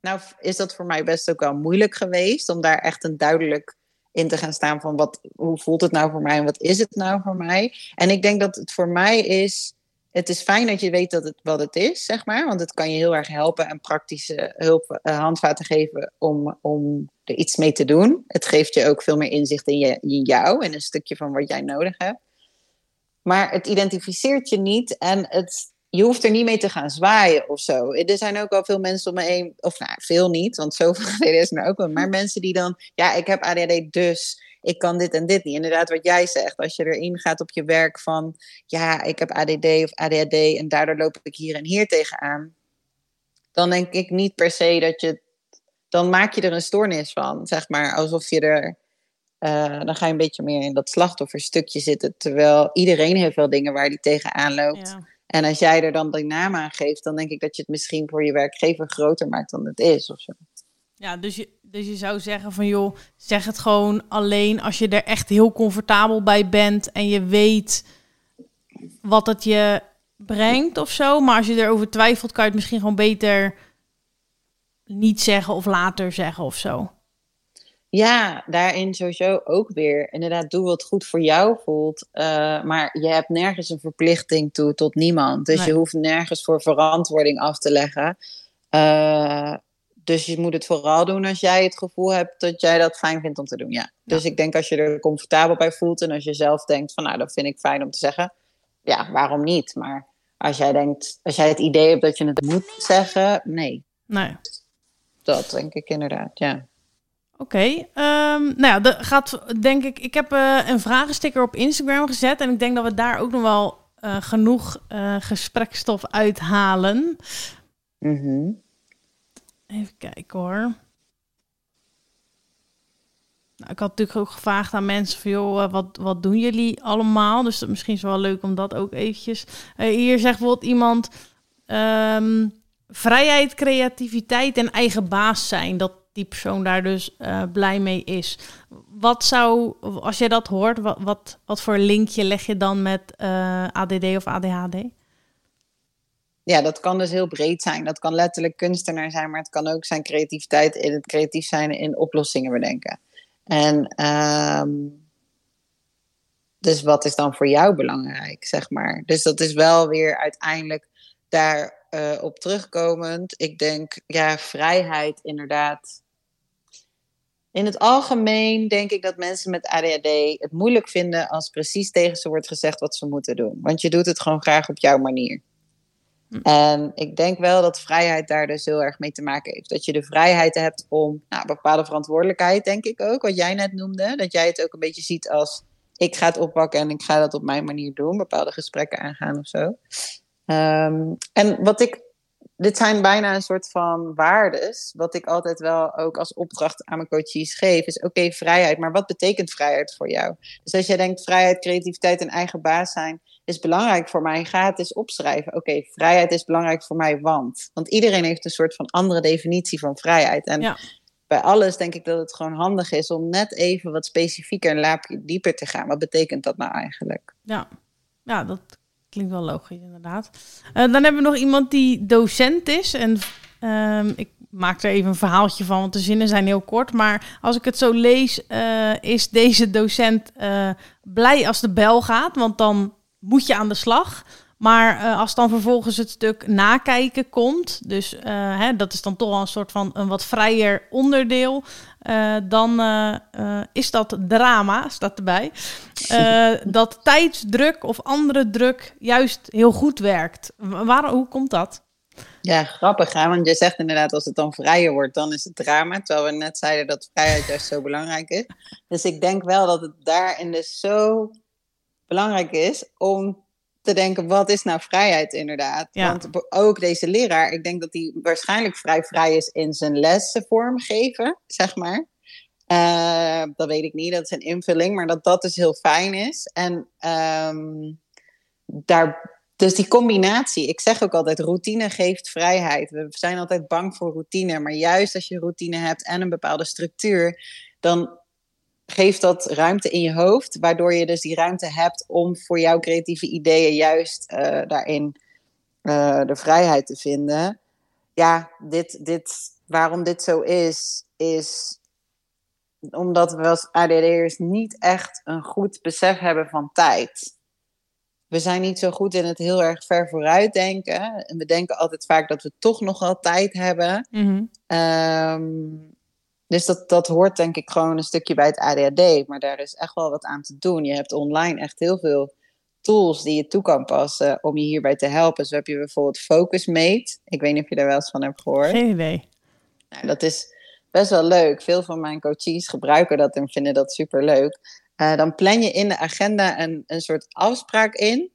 [SPEAKER 2] Nou, is dat voor mij best ook wel moeilijk geweest om daar echt een duidelijk in te gaan staan van wat, hoe voelt het nou voor mij en wat is het nou voor mij. En ik denk dat het voor mij is, het is fijn dat je weet dat het wat het is, zeg maar, want het kan je heel erg helpen en praktische hulp, uh, handvaten geven om, om er iets mee te doen. Het geeft je ook veel meer inzicht in, je, in jou en een stukje van wat jij nodig hebt. Maar het identificeert je niet en het je hoeft er niet mee te gaan zwaaien of zo. Er zijn ook al veel mensen om me heen, of nou, veel niet, want zoveel <laughs> is er ook wel. Maar mensen die dan, ja, ik heb ADHD, dus ik kan dit en dit niet. Inderdaad, wat jij zegt, als je erin gaat op je werk van, ja, ik heb ADD of ADHD en daardoor loop ik hier en hier tegenaan. Dan denk ik niet per se dat je, dan maak je er een stoornis van, zeg maar, alsof je er. Uh, dan ga je een beetje meer in dat slachtofferstukje zitten. Terwijl iedereen heeft wel dingen waar die tegenaan loopt. Ja. En als jij er dan die naam aan geeft, dan denk ik dat je het misschien voor je werkgever groter maakt dan het is of zo.
[SPEAKER 1] Ja, dus je, dus je zou zeggen van joh, zeg het gewoon alleen als je er echt heel comfortabel bij bent en je weet wat het je brengt of zo. Maar als je erover twijfelt, kan je het misschien gewoon beter niet zeggen of later zeggen of zo.
[SPEAKER 2] Ja, daarin sowieso ook weer. Inderdaad, doe wat goed voor jou voelt. Uh, maar je hebt nergens een verplichting toe tot niemand. Dus je hoeft nergens voor verantwoording af te leggen. Uh, dus je moet het vooral doen als jij het gevoel hebt dat jij dat fijn vindt om te doen. Ja. Dus ik denk als je er comfortabel bij voelt en als je zelf denkt van nou, dat vind ik fijn om te zeggen. Ja, waarom niet? Maar als jij denkt, als jij het idee hebt dat je het moet zeggen, nee.
[SPEAKER 1] Nee.
[SPEAKER 2] Dat denk ik inderdaad, ja.
[SPEAKER 1] Oké, okay, um, nou ja, dat gaat denk ik. Ik heb uh, een vragensticker op Instagram gezet en ik denk dat we daar ook nog wel uh, genoeg uh, gesprekstof uithalen.
[SPEAKER 2] Mm -hmm.
[SPEAKER 1] Even kijken hoor. Nou, ik had natuurlijk ook gevraagd aan mensen van, joh, wat, wat doen jullie allemaal? Dus dat, misschien is wel leuk om dat ook eventjes... hier zegt bijvoorbeeld iemand... Um, vrijheid, creativiteit en eigen baas zijn. Dat, die persoon daar dus uh, blij mee is. Wat zou, als je dat hoort, wat, wat, voor linkje leg je dan met eh, ADD of ADHD?
[SPEAKER 2] Ja, dat kan dus heel breed zijn. Dat kan letterlijk kunstenaar zijn, maar het kan ook zijn creativiteit in het creatief zijn in oplossingen bedenken. En um, dus wat is dan voor jou belangrijk, zeg maar? Dus dat is wel weer uiteindelijk daar uh, op terugkomend. Ik denk, ja, vrijheid inderdaad in het algemeen denk ik dat mensen met ADHD het moeilijk vinden als precies tegen ze wordt gezegd wat ze moeten doen. Want je doet het gewoon graag op jouw manier. Hm. En ik denk wel dat vrijheid daar dus heel erg mee te maken heeft. Dat je de vrijheid hebt om nou, bepaalde verantwoordelijkheid, denk ik ook, wat jij net noemde. Dat jij het ook een beetje ziet als ik ga het oppakken en ik ga dat op mijn manier doen. Bepaalde gesprekken aangaan of zo. Um, en wat ik dit zijn bijna een soort van waardes. Wat ik altijd wel ook als opdracht aan mijn coaches geef. Is oké, vrijheid. Maar wat betekent vrijheid voor jou? Dus als jij denkt vrijheid, creativiteit en eigen baas zijn is belangrijk voor mij. Ga het eens opschrijven. Oké, vrijheid is belangrijk voor mij, want. Want iedereen heeft een soort van andere definitie van vrijheid. En ja. bij alles denk ik dat het gewoon handig is om net even wat specifieker en laapje dieper te gaan. Wat betekent dat nou eigenlijk?
[SPEAKER 1] Ja, ja dat klinkt wel logisch inderdaad. Uh, dan hebben we nog iemand die docent is. En um, ik maak er even een verhaaltje van, want de zinnen zijn heel kort. Maar als ik het zo lees, uh, is deze docent uh, blij als de bel gaat. Want dan moet je aan de slag. Maar uh, als dan vervolgens het stuk nakijken komt, dus uh, hè, dat is dan toch wel een soort van een wat vrijer onderdeel, uh, dan is dat drama, staat erbij. dat tijdsdruk of andere druk juist heel goed werkt. Waar, hoe komt dat?
[SPEAKER 2] Ja, grappig, hè? want je zegt inderdaad, als het dan vrijer wordt, dan is het drama. Terwijl we net zeiden dat vrijheid juist zo belangrijk is. Dus ik denk wel dat het daarin dus zo belangrijk is om te denken, wat is nou vrijheid inderdaad? Want ook deze leraar, ik denk dat hij waarschijnlijk vrij vrij is in zijn lessen vormgeven, zeg maar. Uh, dat weet ik niet, dat is een invulling, maar dat dat dus heel fijn is. En um, daar, dus die combinatie, ik zeg ook altijd, routine geeft vrijheid. We zijn altijd bang voor routine, maar juist als je routine hebt en een bepaalde structuur, dan geeft dat ruimte in je hoofd, waardoor je dus die ruimte hebt om voor jouw creatieve ideeën juist uh, daarin uh, de vrijheid te vinden. Ja, dit, dit, waarom dit zo is, is omdat we als ADD'ers niet echt een goed besef hebben van tijd. We zijn niet zo goed in het heel erg ver vooruit denken. En we denken altijd vaak dat we toch nog wel tijd hebben. Mm -hmm. um, dus dat, dat hoort denk ik gewoon een stukje bij het ADHD. Maar daar is echt wel wat aan te doen. Je hebt online echt heel veel tools die je toe kan passen om je hierbij te helpen. Zo heb je bijvoorbeeld FocusMate. Ik weet niet of je daar wel eens van hebt gehoord.
[SPEAKER 1] Geen idee.
[SPEAKER 2] Nou, dat is best wel leuk. Veel van mijn coaches gebruiken dat en vinden dat super leuk. Uh, dan plan je in de agenda een, een soort afspraak in.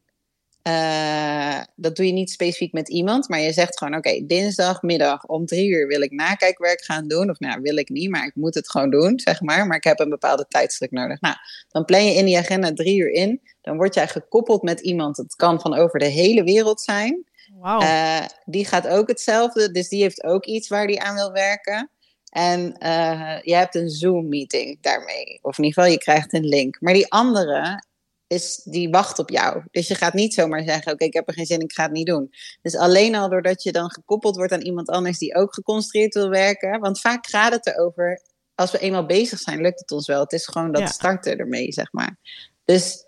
[SPEAKER 2] Uh, dat doe je niet specifiek met iemand, maar je zegt gewoon: Oké, dinsdagmiddag om drie uur wil ik nakijkwerk gaan doen. Of nou, wil ik niet, maar ik moet het gewoon doen, zeg maar. Maar ik heb een bepaalde tijdstuk nodig. Nou, dan plan je in die agenda drie uur in. Dan word jij gekoppeld met iemand. Het kan van over de hele wereld zijn.
[SPEAKER 1] Wow. Uh,
[SPEAKER 2] die gaat ook hetzelfde, dus die heeft ook iets waar die aan wil werken. En uh, je hebt een Zoom-meeting daarmee. Of in ieder geval, je krijgt een link. Maar die andere is, die wacht op jou. Dus je gaat niet zomaar zeggen: Oké, ik heb er geen zin in, ik ga het niet doen. Dus alleen al doordat je dan gekoppeld wordt aan iemand anders die ook geconcentreerd wil werken. Want vaak gaat het erover, als we eenmaal bezig zijn, lukt het ons wel. Het is gewoon dat ja. starten ermee, zeg maar. Dus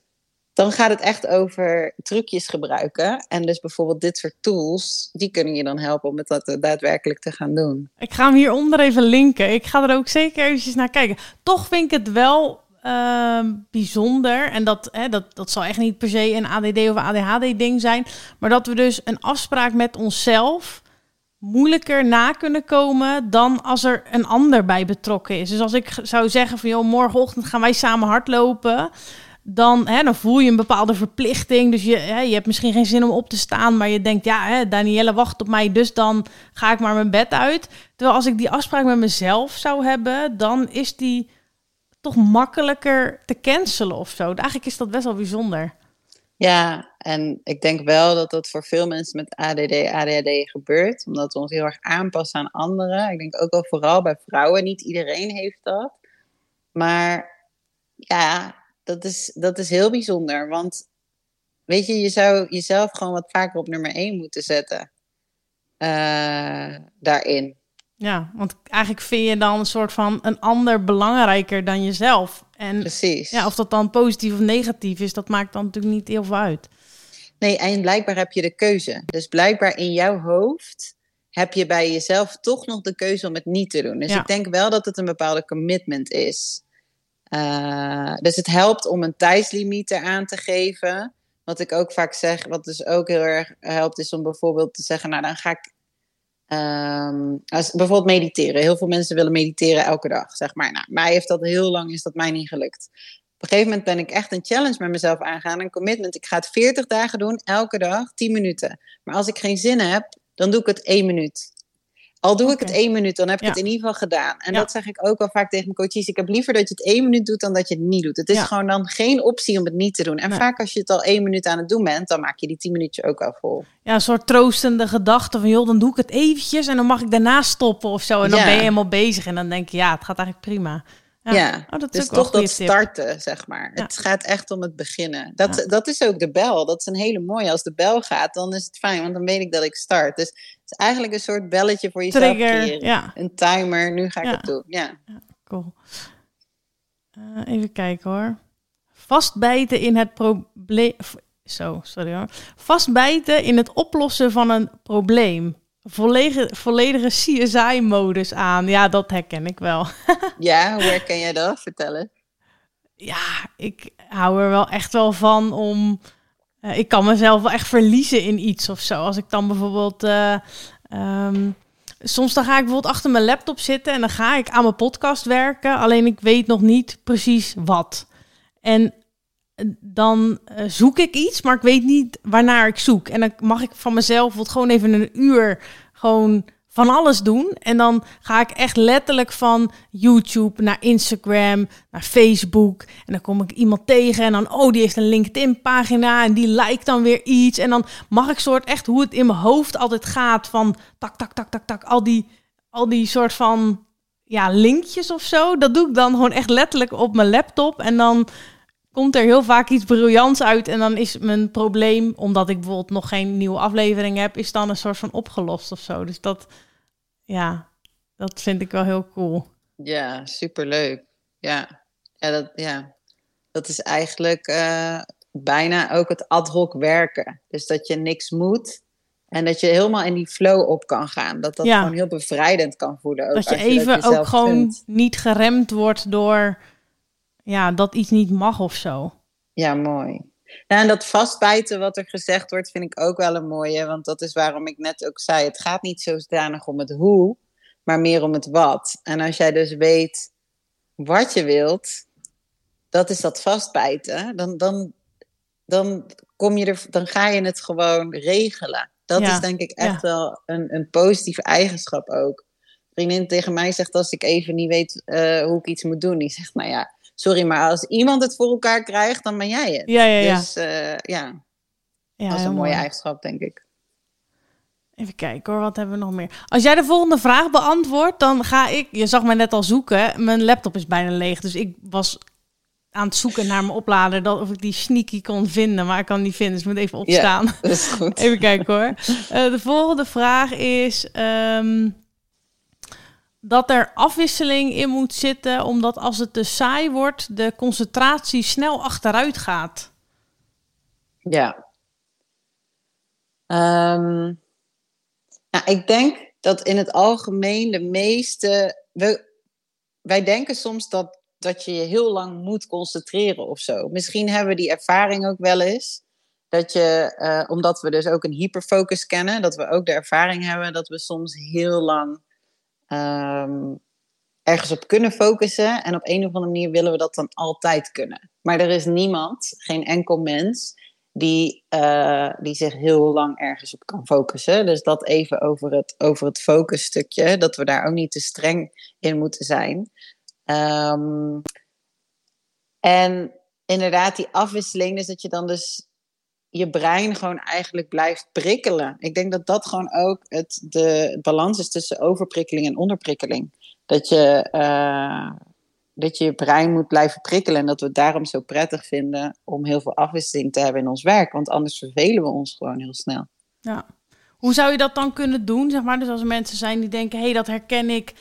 [SPEAKER 2] dan gaat het echt over trucjes gebruiken. En dus bijvoorbeeld dit soort tools, die kunnen je dan helpen om het dat daadwerkelijk te gaan doen.
[SPEAKER 1] Ik ga hem hieronder even linken. Ik ga er ook zeker eventjes naar kijken. Toch vind ik het wel uh, bijzonder. En dat, hè, dat, dat zal echt niet per se een ADD of ADHD ding zijn. Maar dat we dus een afspraak met onszelf moeilijker na kunnen komen dan als er een ander bij betrokken is. Dus als ik zou zeggen van joh, morgenochtend gaan wij samen hardlopen. Dan, hè, dan voel je een bepaalde verplichting. Dus je, hè, je hebt misschien geen zin om op te staan. Maar je denkt, ja, hè, Danielle wacht op mij. Dus dan ga ik maar mijn bed uit. Terwijl als ik die afspraak met mezelf zou hebben, dan is die toch makkelijker te cancelen of zo. Eigenlijk is dat best wel bijzonder.
[SPEAKER 2] Ja, en ik denk wel dat dat voor veel mensen met ADD, ADHD gebeurt. Omdat we ons heel erg aanpassen aan anderen. Ik denk ook wel vooral bij vrouwen. Niet iedereen heeft dat. Maar ja, dat is, dat is heel bijzonder. Want weet je, je zou jezelf gewoon wat vaker op nummer 1 moeten zetten. Uh, daarin.
[SPEAKER 1] Ja, want eigenlijk vind je dan een soort van een ander belangrijker dan jezelf. En
[SPEAKER 2] Precies.
[SPEAKER 1] Ja, of dat dan positief of negatief is, dat maakt dan natuurlijk niet heel veel uit.
[SPEAKER 2] Nee, en blijkbaar heb je de keuze. Dus blijkbaar in jouw hoofd heb je bij jezelf toch nog de keuze om het niet te doen. Dus ja. ik denk wel dat het een bepaalde commitment is. Uh, dus het helpt om een tijdslimiet eraan te geven. Wat ik ook vaak zeg, wat dus ook heel erg helpt, is om bijvoorbeeld te zeggen: Nou, dan ga ik Um, als bijvoorbeeld mediteren. Heel veel mensen willen mediteren elke dag, zeg maar. Nou, mij heeft dat heel lang, is dat mij niet gelukt. Op een gegeven moment ben ik echt een challenge met mezelf aangaan. Een commitment. Ik ga het 40 dagen doen, elke dag, 10 minuten. Maar als ik geen zin heb, dan doe ik het één minuut. Al doe ik het één minuut, dan heb ik
[SPEAKER 1] Ja.
[SPEAKER 2] het in ieder geval gedaan. En
[SPEAKER 1] Ja.
[SPEAKER 2] dat zeg ik ook al vaak tegen mijn coaches. Ik heb liever dat je het één minuut doet dan dat je het niet doet. Het is
[SPEAKER 1] Ja.
[SPEAKER 2] gewoon dan geen optie om het niet te doen. En
[SPEAKER 1] Nee.
[SPEAKER 2] vaak als je het al één minuut aan het doen bent, dan maak je die tien minuutjes ook al vol.
[SPEAKER 1] Ja, een soort troostende gedachte van, joh, dan doe ik het eventjes en dan mag ik daarna stoppen of zo. En dan ben je helemaal bezig en dan denk je, ja, het gaat eigenlijk prima. Ja,
[SPEAKER 2] Ja,
[SPEAKER 1] Oh, dat is
[SPEAKER 2] dus
[SPEAKER 1] wel
[SPEAKER 2] toch dat
[SPEAKER 1] tip.
[SPEAKER 2] starten, zeg maar.
[SPEAKER 1] Ja.
[SPEAKER 2] Het gaat echt om het beginnen. Dat,
[SPEAKER 1] Ja.
[SPEAKER 2] dat is ook de bel. Dat is een hele mooie. Als de bel gaat, dan is het fijn, want dan weet ik dat ik start. Dus is eigenlijk een soort belletje voor jezelf
[SPEAKER 1] Trigger,
[SPEAKER 2] creëren.
[SPEAKER 1] ja,
[SPEAKER 2] Een timer, nu ga ik
[SPEAKER 1] Ja.
[SPEAKER 2] het doen. Ja.
[SPEAKER 1] cool. Eh, even kijken hoor. Vastbijten in het probleem... Zo, sorry hoor. Vastbijten in het oplossen van een probleem. Volledige, volledige CSI-modus aan. Ja, dat herken ik wel. <laughs>
[SPEAKER 2] ja, hoe herken jij dat? Vertel eens.
[SPEAKER 1] ja, ik hou er wel echt wel van om. Eh, ik kan mezelf wel echt verliezen in iets of zo. Als ik dan bijvoorbeeld. eh, ehm, soms dan ga ik bijvoorbeeld achter mijn laptop zitten en dan ga ik aan mijn podcast werken. Alleen ik weet nog niet precies wat. En eh, dan zoek ik iets, maar ik weet niet waarnaar ik zoek. En dan mag ik van mezelf bijvoorbeeld gewoon even een uur gewoon van alles doen. En dan ga ik echt letterlijk van YouTube naar Instagram, naar Facebook. En dan kom ik iemand tegen en dan, oh, die heeft een LinkedIn-pagina en die lijkt dan weer iets. En dan mag ik soort echt hoe het in mijn hoofd altijd gaat van tak, tak, tak, tak, tak, al die, al die soort van ja, linkjes of zo. Dat doe ik dan gewoon echt letterlijk op mijn laptop. En dan komt er heel vaak iets briljants uit. En dan is mijn probleem, omdat ik bijvoorbeeld nog geen nieuwe aflevering heb, is dan een soort van opgelost of zo. Dus dat, ja, dat vind ik wel heel cool.
[SPEAKER 2] Ja, superleuk. Ja, ja, dat, ja. dat is eigenlijk eh, bijna ook het ad hoc werken. Dus dat je niks moet en dat je helemaal in die flow op kan gaan. Dat dat
[SPEAKER 1] Ja.
[SPEAKER 2] gewoon heel bevrijdend kan voelen. Ook
[SPEAKER 1] dat je even ook gewoon niet geremd wordt door ja, dat iets niet mag of zo.
[SPEAKER 2] Ja, mooi. Ja, en dat vastbijten wat er gezegd wordt, vind ik ook wel een mooie. Want dat is waarom ik net ook zei: het gaat niet zodanig om het hoe, maar meer om het wat. En als jij dus weet wat je wilt, dat is dat vastbijten. Dan, dan, dan, kom je er, dan ga je het gewoon regelen. Dat
[SPEAKER 1] Ja,
[SPEAKER 2] is denk ik echt wel een, een positieve eigenschap ook. Een vriendin tegen mij zegt als ik even niet weet eh, hoe ik iets moet doen, die zegt: Nou ja, sorry, maar als iemand het voor elkaar krijgt, dan ben jij het.
[SPEAKER 1] Ja, ja, ja.
[SPEAKER 2] Dus eh, ja,
[SPEAKER 1] ja
[SPEAKER 2] dat is een mooie
[SPEAKER 1] mooi.
[SPEAKER 2] eigenschap, denk ik.
[SPEAKER 1] Even kijken hoor, wat hebben we nog meer? Als jij de volgende vraag beantwoordt, dan ga ik... Je zag mij net al zoeken. Mijn laptop is bijna leeg, dus ik was aan het zoeken naar mijn oplader... Dat, of ik die sneaky kon vinden, maar ik kan die niet vinden. Dus ik moet even opstaan.
[SPEAKER 2] Dat is goed. <laughs>
[SPEAKER 1] Even kijken hoor. Eh, de volgende vraag is... ehm, dat er afwisseling in moet zitten, omdat als het te saai wordt... de concentratie snel achteruit gaat.
[SPEAKER 2] Ja. Ehm, nou, ik denk dat in het algemeen de meeste. We, wij denken soms dat, dat je je heel lang moet concentreren of zo. Misschien hebben we die ervaring ook wel eens. Dat je, eh, omdat we dus ook een hyperfocus kennen, dat we ook de ervaring hebben dat we soms heel lang ehm, ergens op kunnen focussen. En op een of andere manier willen we dat dan altijd kunnen. Maar er is niemand, geen enkel mens, die, eh, die zich heel lang ergens op kan focussen. Dus dat even over het, over het focusstukje, dat we daar ook niet te streng in moeten zijn. Ehm, en inderdaad, die afwisseling, dus dat je dan dus je brein gewoon eigenlijk blijft prikkelen. Ik denk dat dat gewoon ook het, de balans is tussen overprikkeling en onderprikkeling. Dat je, eh, dat je je brein moet blijven prikkelen en dat we het daarom zo prettig vinden om heel veel afwisseling te hebben in ons werk. Want anders vervelen we ons gewoon heel snel.
[SPEAKER 1] Ja. Hoe zou je dat dan kunnen doen? Zeg maar? Dus als er mensen zijn die denken, hé, hey, dat herken ik.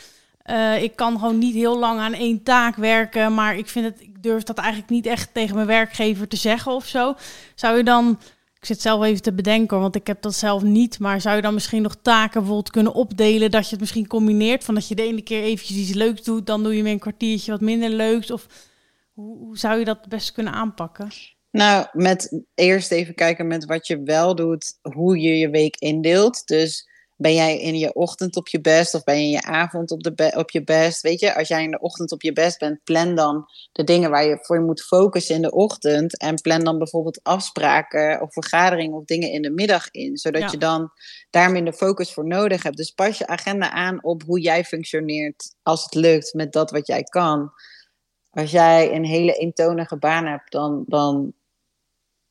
[SPEAKER 1] Eh, ik kan gewoon niet heel lang aan één taak werken, maar ik vind het, ik durf dat eigenlijk niet echt tegen mijn werkgever te zeggen of zo. Zou je dan, ik zit zelf even te bedenken, want ik heb dat zelf niet, maar zou je dan misschien nog taken bijvoorbeeld kunnen opdelen, dat je het misschien combineert, van dat je de ene keer eventjes iets leuks doet, dan doe je weer een kwartiertje wat minder leuks, of hoe, hoe zou je dat best kunnen aanpakken?
[SPEAKER 2] Nou, met eerst even kijken met wat je wel doet, hoe je je week indeelt. Dus ben jij in je ochtend op je best of ben je in je avond op, de op je best? Weet je, als jij in de ochtend op je best bent, plan dan de dingen waar je voor je moet focussen in de ochtend. En plan dan bijvoorbeeld afspraken of vergaderingen of dingen in de middag in. Zodat je dan daar minder focus voor nodig hebt. Dus pas je agenda aan op hoe jij functioneert als het lukt met dat wat jij kan. Als jij een hele eentonige baan hebt, dan, dan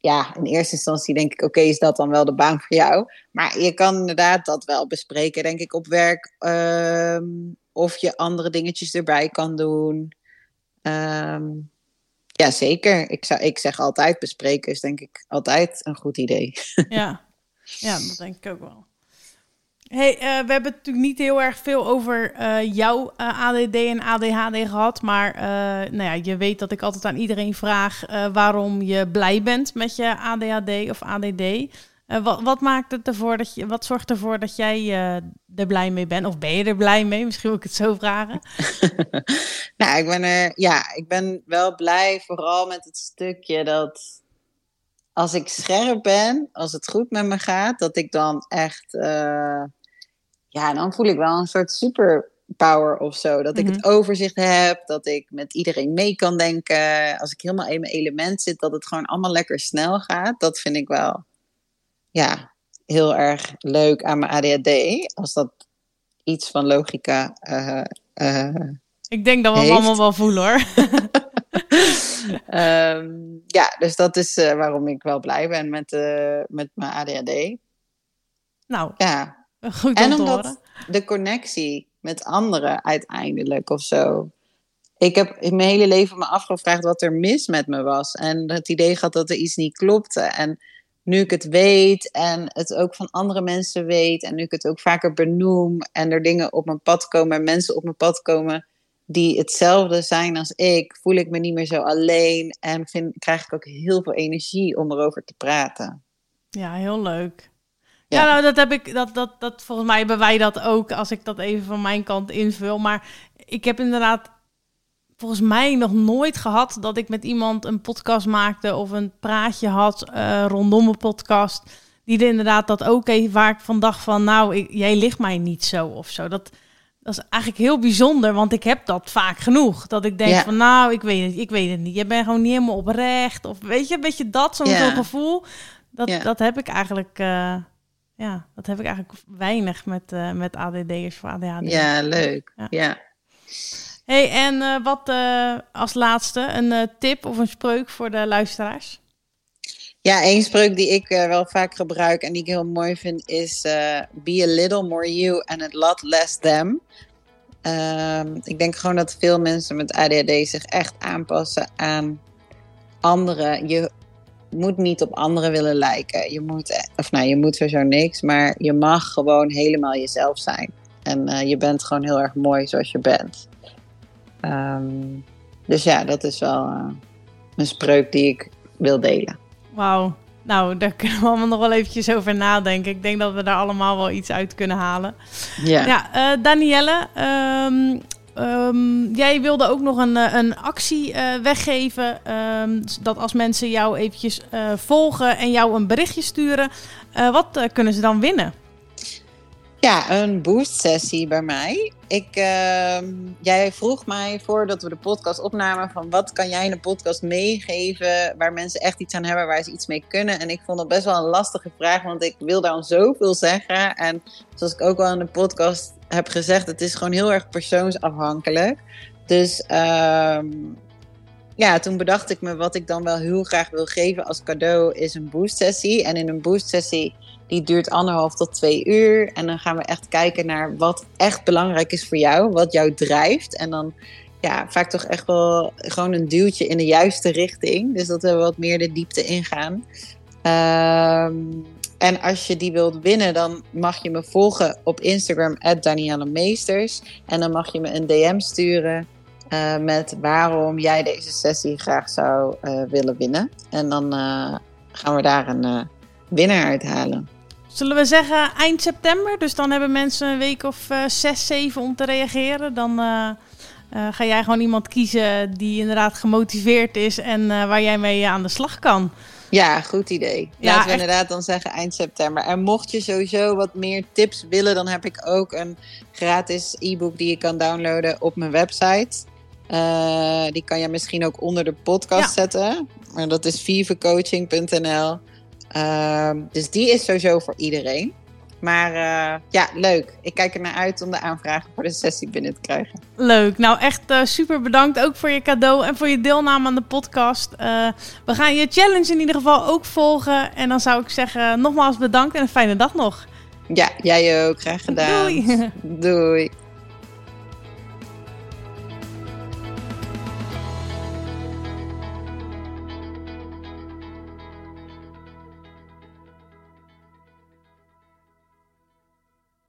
[SPEAKER 2] ja, in eerste instantie denk ik, oké, is dat dan wel de baan voor jou? Maar je kan inderdaad dat wel bespreken, denk ik, op werk. Ehm, of je andere dingetjes erbij kan doen. Um, ja, zeker. Ik, zou, ik zeg altijd, bespreken is denk ik altijd een goed idee. <laughs>
[SPEAKER 1] Ja, ja dat denk ik ook wel. Hey, uh, we hebben natuurlijk niet heel erg veel over uh, jouw uh, ADD en ADHD gehad. Maar nou ja, je weet dat ik altijd aan iedereen vraag waarom je blij bent met je ADHD of ADD. wat, wat, maakt het ervoor dat je, wat zorgt ervoor dat jij er blij mee bent? Of ben je er blij mee? <laughs> Misschien wil ik het zo vragen. <laughs>
[SPEAKER 2] nou, ik ben er, ja, ik ben wel blij vooral met het stukje dat als ik scherp ben, als het goed met me gaat, dat ik dan echt ja, dan voel ik wel een soort superpower of zo. Dat ik het mhm. overzicht heb, dat ik met iedereen mee kan denken. Als ik helemaal in mijn element zit, dat het gewoon allemaal lekker snel gaat. Dat vind ik wel, ja, heel erg leuk aan mijn ADHD. Als dat iets van logica. Uh, uh,
[SPEAKER 1] ik denk dat we hem allemaal wel voelen hoor.
[SPEAKER 2] um, <laughs> <laughs> ja, dus dat is uh, waarom ik wel blij ben met, met mijn ADHD.
[SPEAKER 1] Nou,
[SPEAKER 2] ja. <laughs>
[SPEAKER 1] Goed en omdat
[SPEAKER 2] de connectie met anderen uiteindelijk of zo. Ik heb in mijn hele leven me afgevraagd wat er mis met me was. En het idee gehad dat er iets niet klopte. En nu ik het weet en het ook van andere mensen weet. En nu ik het ook vaker benoem. En er dingen op mijn pad komen en mensen op mijn pad komen die hetzelfde zijn als ik. Voel ik me niet meer zo alleen. En vind, krijg ik ook heel veel energie om erover te praten.
[SPEAKER 1] Ja, heel leuk. Ja, nou, dat heb ik, dat, dat, dat, volgens mij hebben wij dat ook, als ik dat even van mijn kant invul. Maar ik heb inderdaad volgens mij nog nooit gehad dat ik met iemand een podcast maakte of een praatje had uh, rondom een podcast. Die er inderdaad dat ook heeft, waar ik van dacht van, nou, ik, jij ligt mij niet zo of zo. Dat, dat is eigenlijk heel bijzonder, want ik heb dat vaak genoeg. Dat ik denk van, nou, ik weet het, ik weet het niet. Je bent gewoon niet helemaal oprecht. Of weet je, een beetje dat, zo'n gevoel. Dat, dat heb ik eigenlijk... Uh, ja, dat heb ik eigenlijk weinig met, uh, met ADD'ers voor ADHD.
[SPEAKER 2] Ja, leuk. Ja.
[SPEAKER 1] Hey, en uh, wat uh, als laatste, een tip of een spreuk voor de luisteraars?
[SPEAKER 2] Ja, één spreuk die ik wel vaak gebruik en die ik heel mooi vind is be a little more you and a lot less them. Ehm, ik denk gewoon dat veel mensen met ADHD zich echt aanpassen aan anderen. Je moet niet op anderen willen lijken. Je moet, of nou, je moet sowieso niks, maar je mag gewoon helemaal jezelf zijn. En uh, je bent gewoon heel erg mooi zoals je bent. Um, dus ja, dat is wel uh, een spreuk die ik wil delen.
[SPEAKER 1] Wauw. Nou, daar kunnen we allemaal nog wel eventjes over nadenken. Ik denk dat we daar allemaal wel iets uit kunnen halen.
[SPEAKER 2] Ja,
[SPEAKER 1] ja uh, Danielle, um, Um, jij wilde ook nog een, eh, een actie uh, weggeven. Um, dat als mensen jou eventjes uh, volgen en jou een berichtje sturen, wat kunnen ze dan winnen?
[SPEAKER 2] Ja, een boost sessie bij mij. Ik, uh, jij vroeg mij voordat we de podcast opnamen van wat kan jij in podcast meegeven waar mensen echt iets aan hebben, waar ze iets mee kunnen. En ik vond dat best wel een lastige vraag, want ik wil dan zoveel zeggen. En zoals ik ook al in de podcast heb gezegd, het is gewoon heel erg persoonsafhankelijk. Dus uh, ja, toen bedacht ik me wat ik dan wel heel graag wil geven als cadeau is een boost sessie. En in een boost sessie die duurt anderhalf tot twee uur. En dan gaan we echt kijken naar wat echt belangrijk is voor jou, wat jou drijft. En dan ja, vaak toch echt wel gewoon een duwtje in de juiste richting. Dus dat we wat meer de diepte ingaan. Um, en als je die wilt winnen, dan mag je me volgen op Instagram, Danielle Meesters. En dan mag je me een DM sturen uh, met waarom jij deze sessie graag zou uh, willen winnen. En dan uh, gaan we daar een winnaar uithalen.
[SPEAKER 1] Zullen we zeggen eind september? Dus dan hebben mensen een week of uh, zes, zeven om te reageren. Dan uh, uh, ga jij gewoon iemand kiezen die inderdaad gemotiveerd is en waar jij mee aan de slag kan.
[SPEAKER 2] Ja, goed idee.
[SPEAKER 1] Ja,
[SPEAKER 2] Laten we
[SPEAKER 1] echt.
[SPEAKER 2] inderdaad dan zeggen eind september. En mocht je sowieso wat meer tips willen, dan heb ik ook een gratis e-book die je kan downloaden op mijn website. Eh, die kan je misschien ook onder de podcast
[SPEAKER 1] Ja.
[SPEAKER 2] zetten. Maar dat is vivecoaching.nl. Ehm, dus die is sowieso voor iedereen. Maar eh, ja, leuk. Ik kijk er naar uit om de aanvragen voor de sessie binnen te krijgen.
[SPEAKER 1] Leuk. Nou, echt eh, super bedankt ook voor je cadeau en voor je deelname aan de podcast. Eh, we gaan je challenge in ieder geval ook volgen. En dan zou ik zeggen, nogmaals bedankt en een fijne dag nog.
[SPEAKER 2] Ja, jij ook. Graag gedaan.
[SPEAKER 1] Doei. <laughs>
[SPEAKER 2] Doei.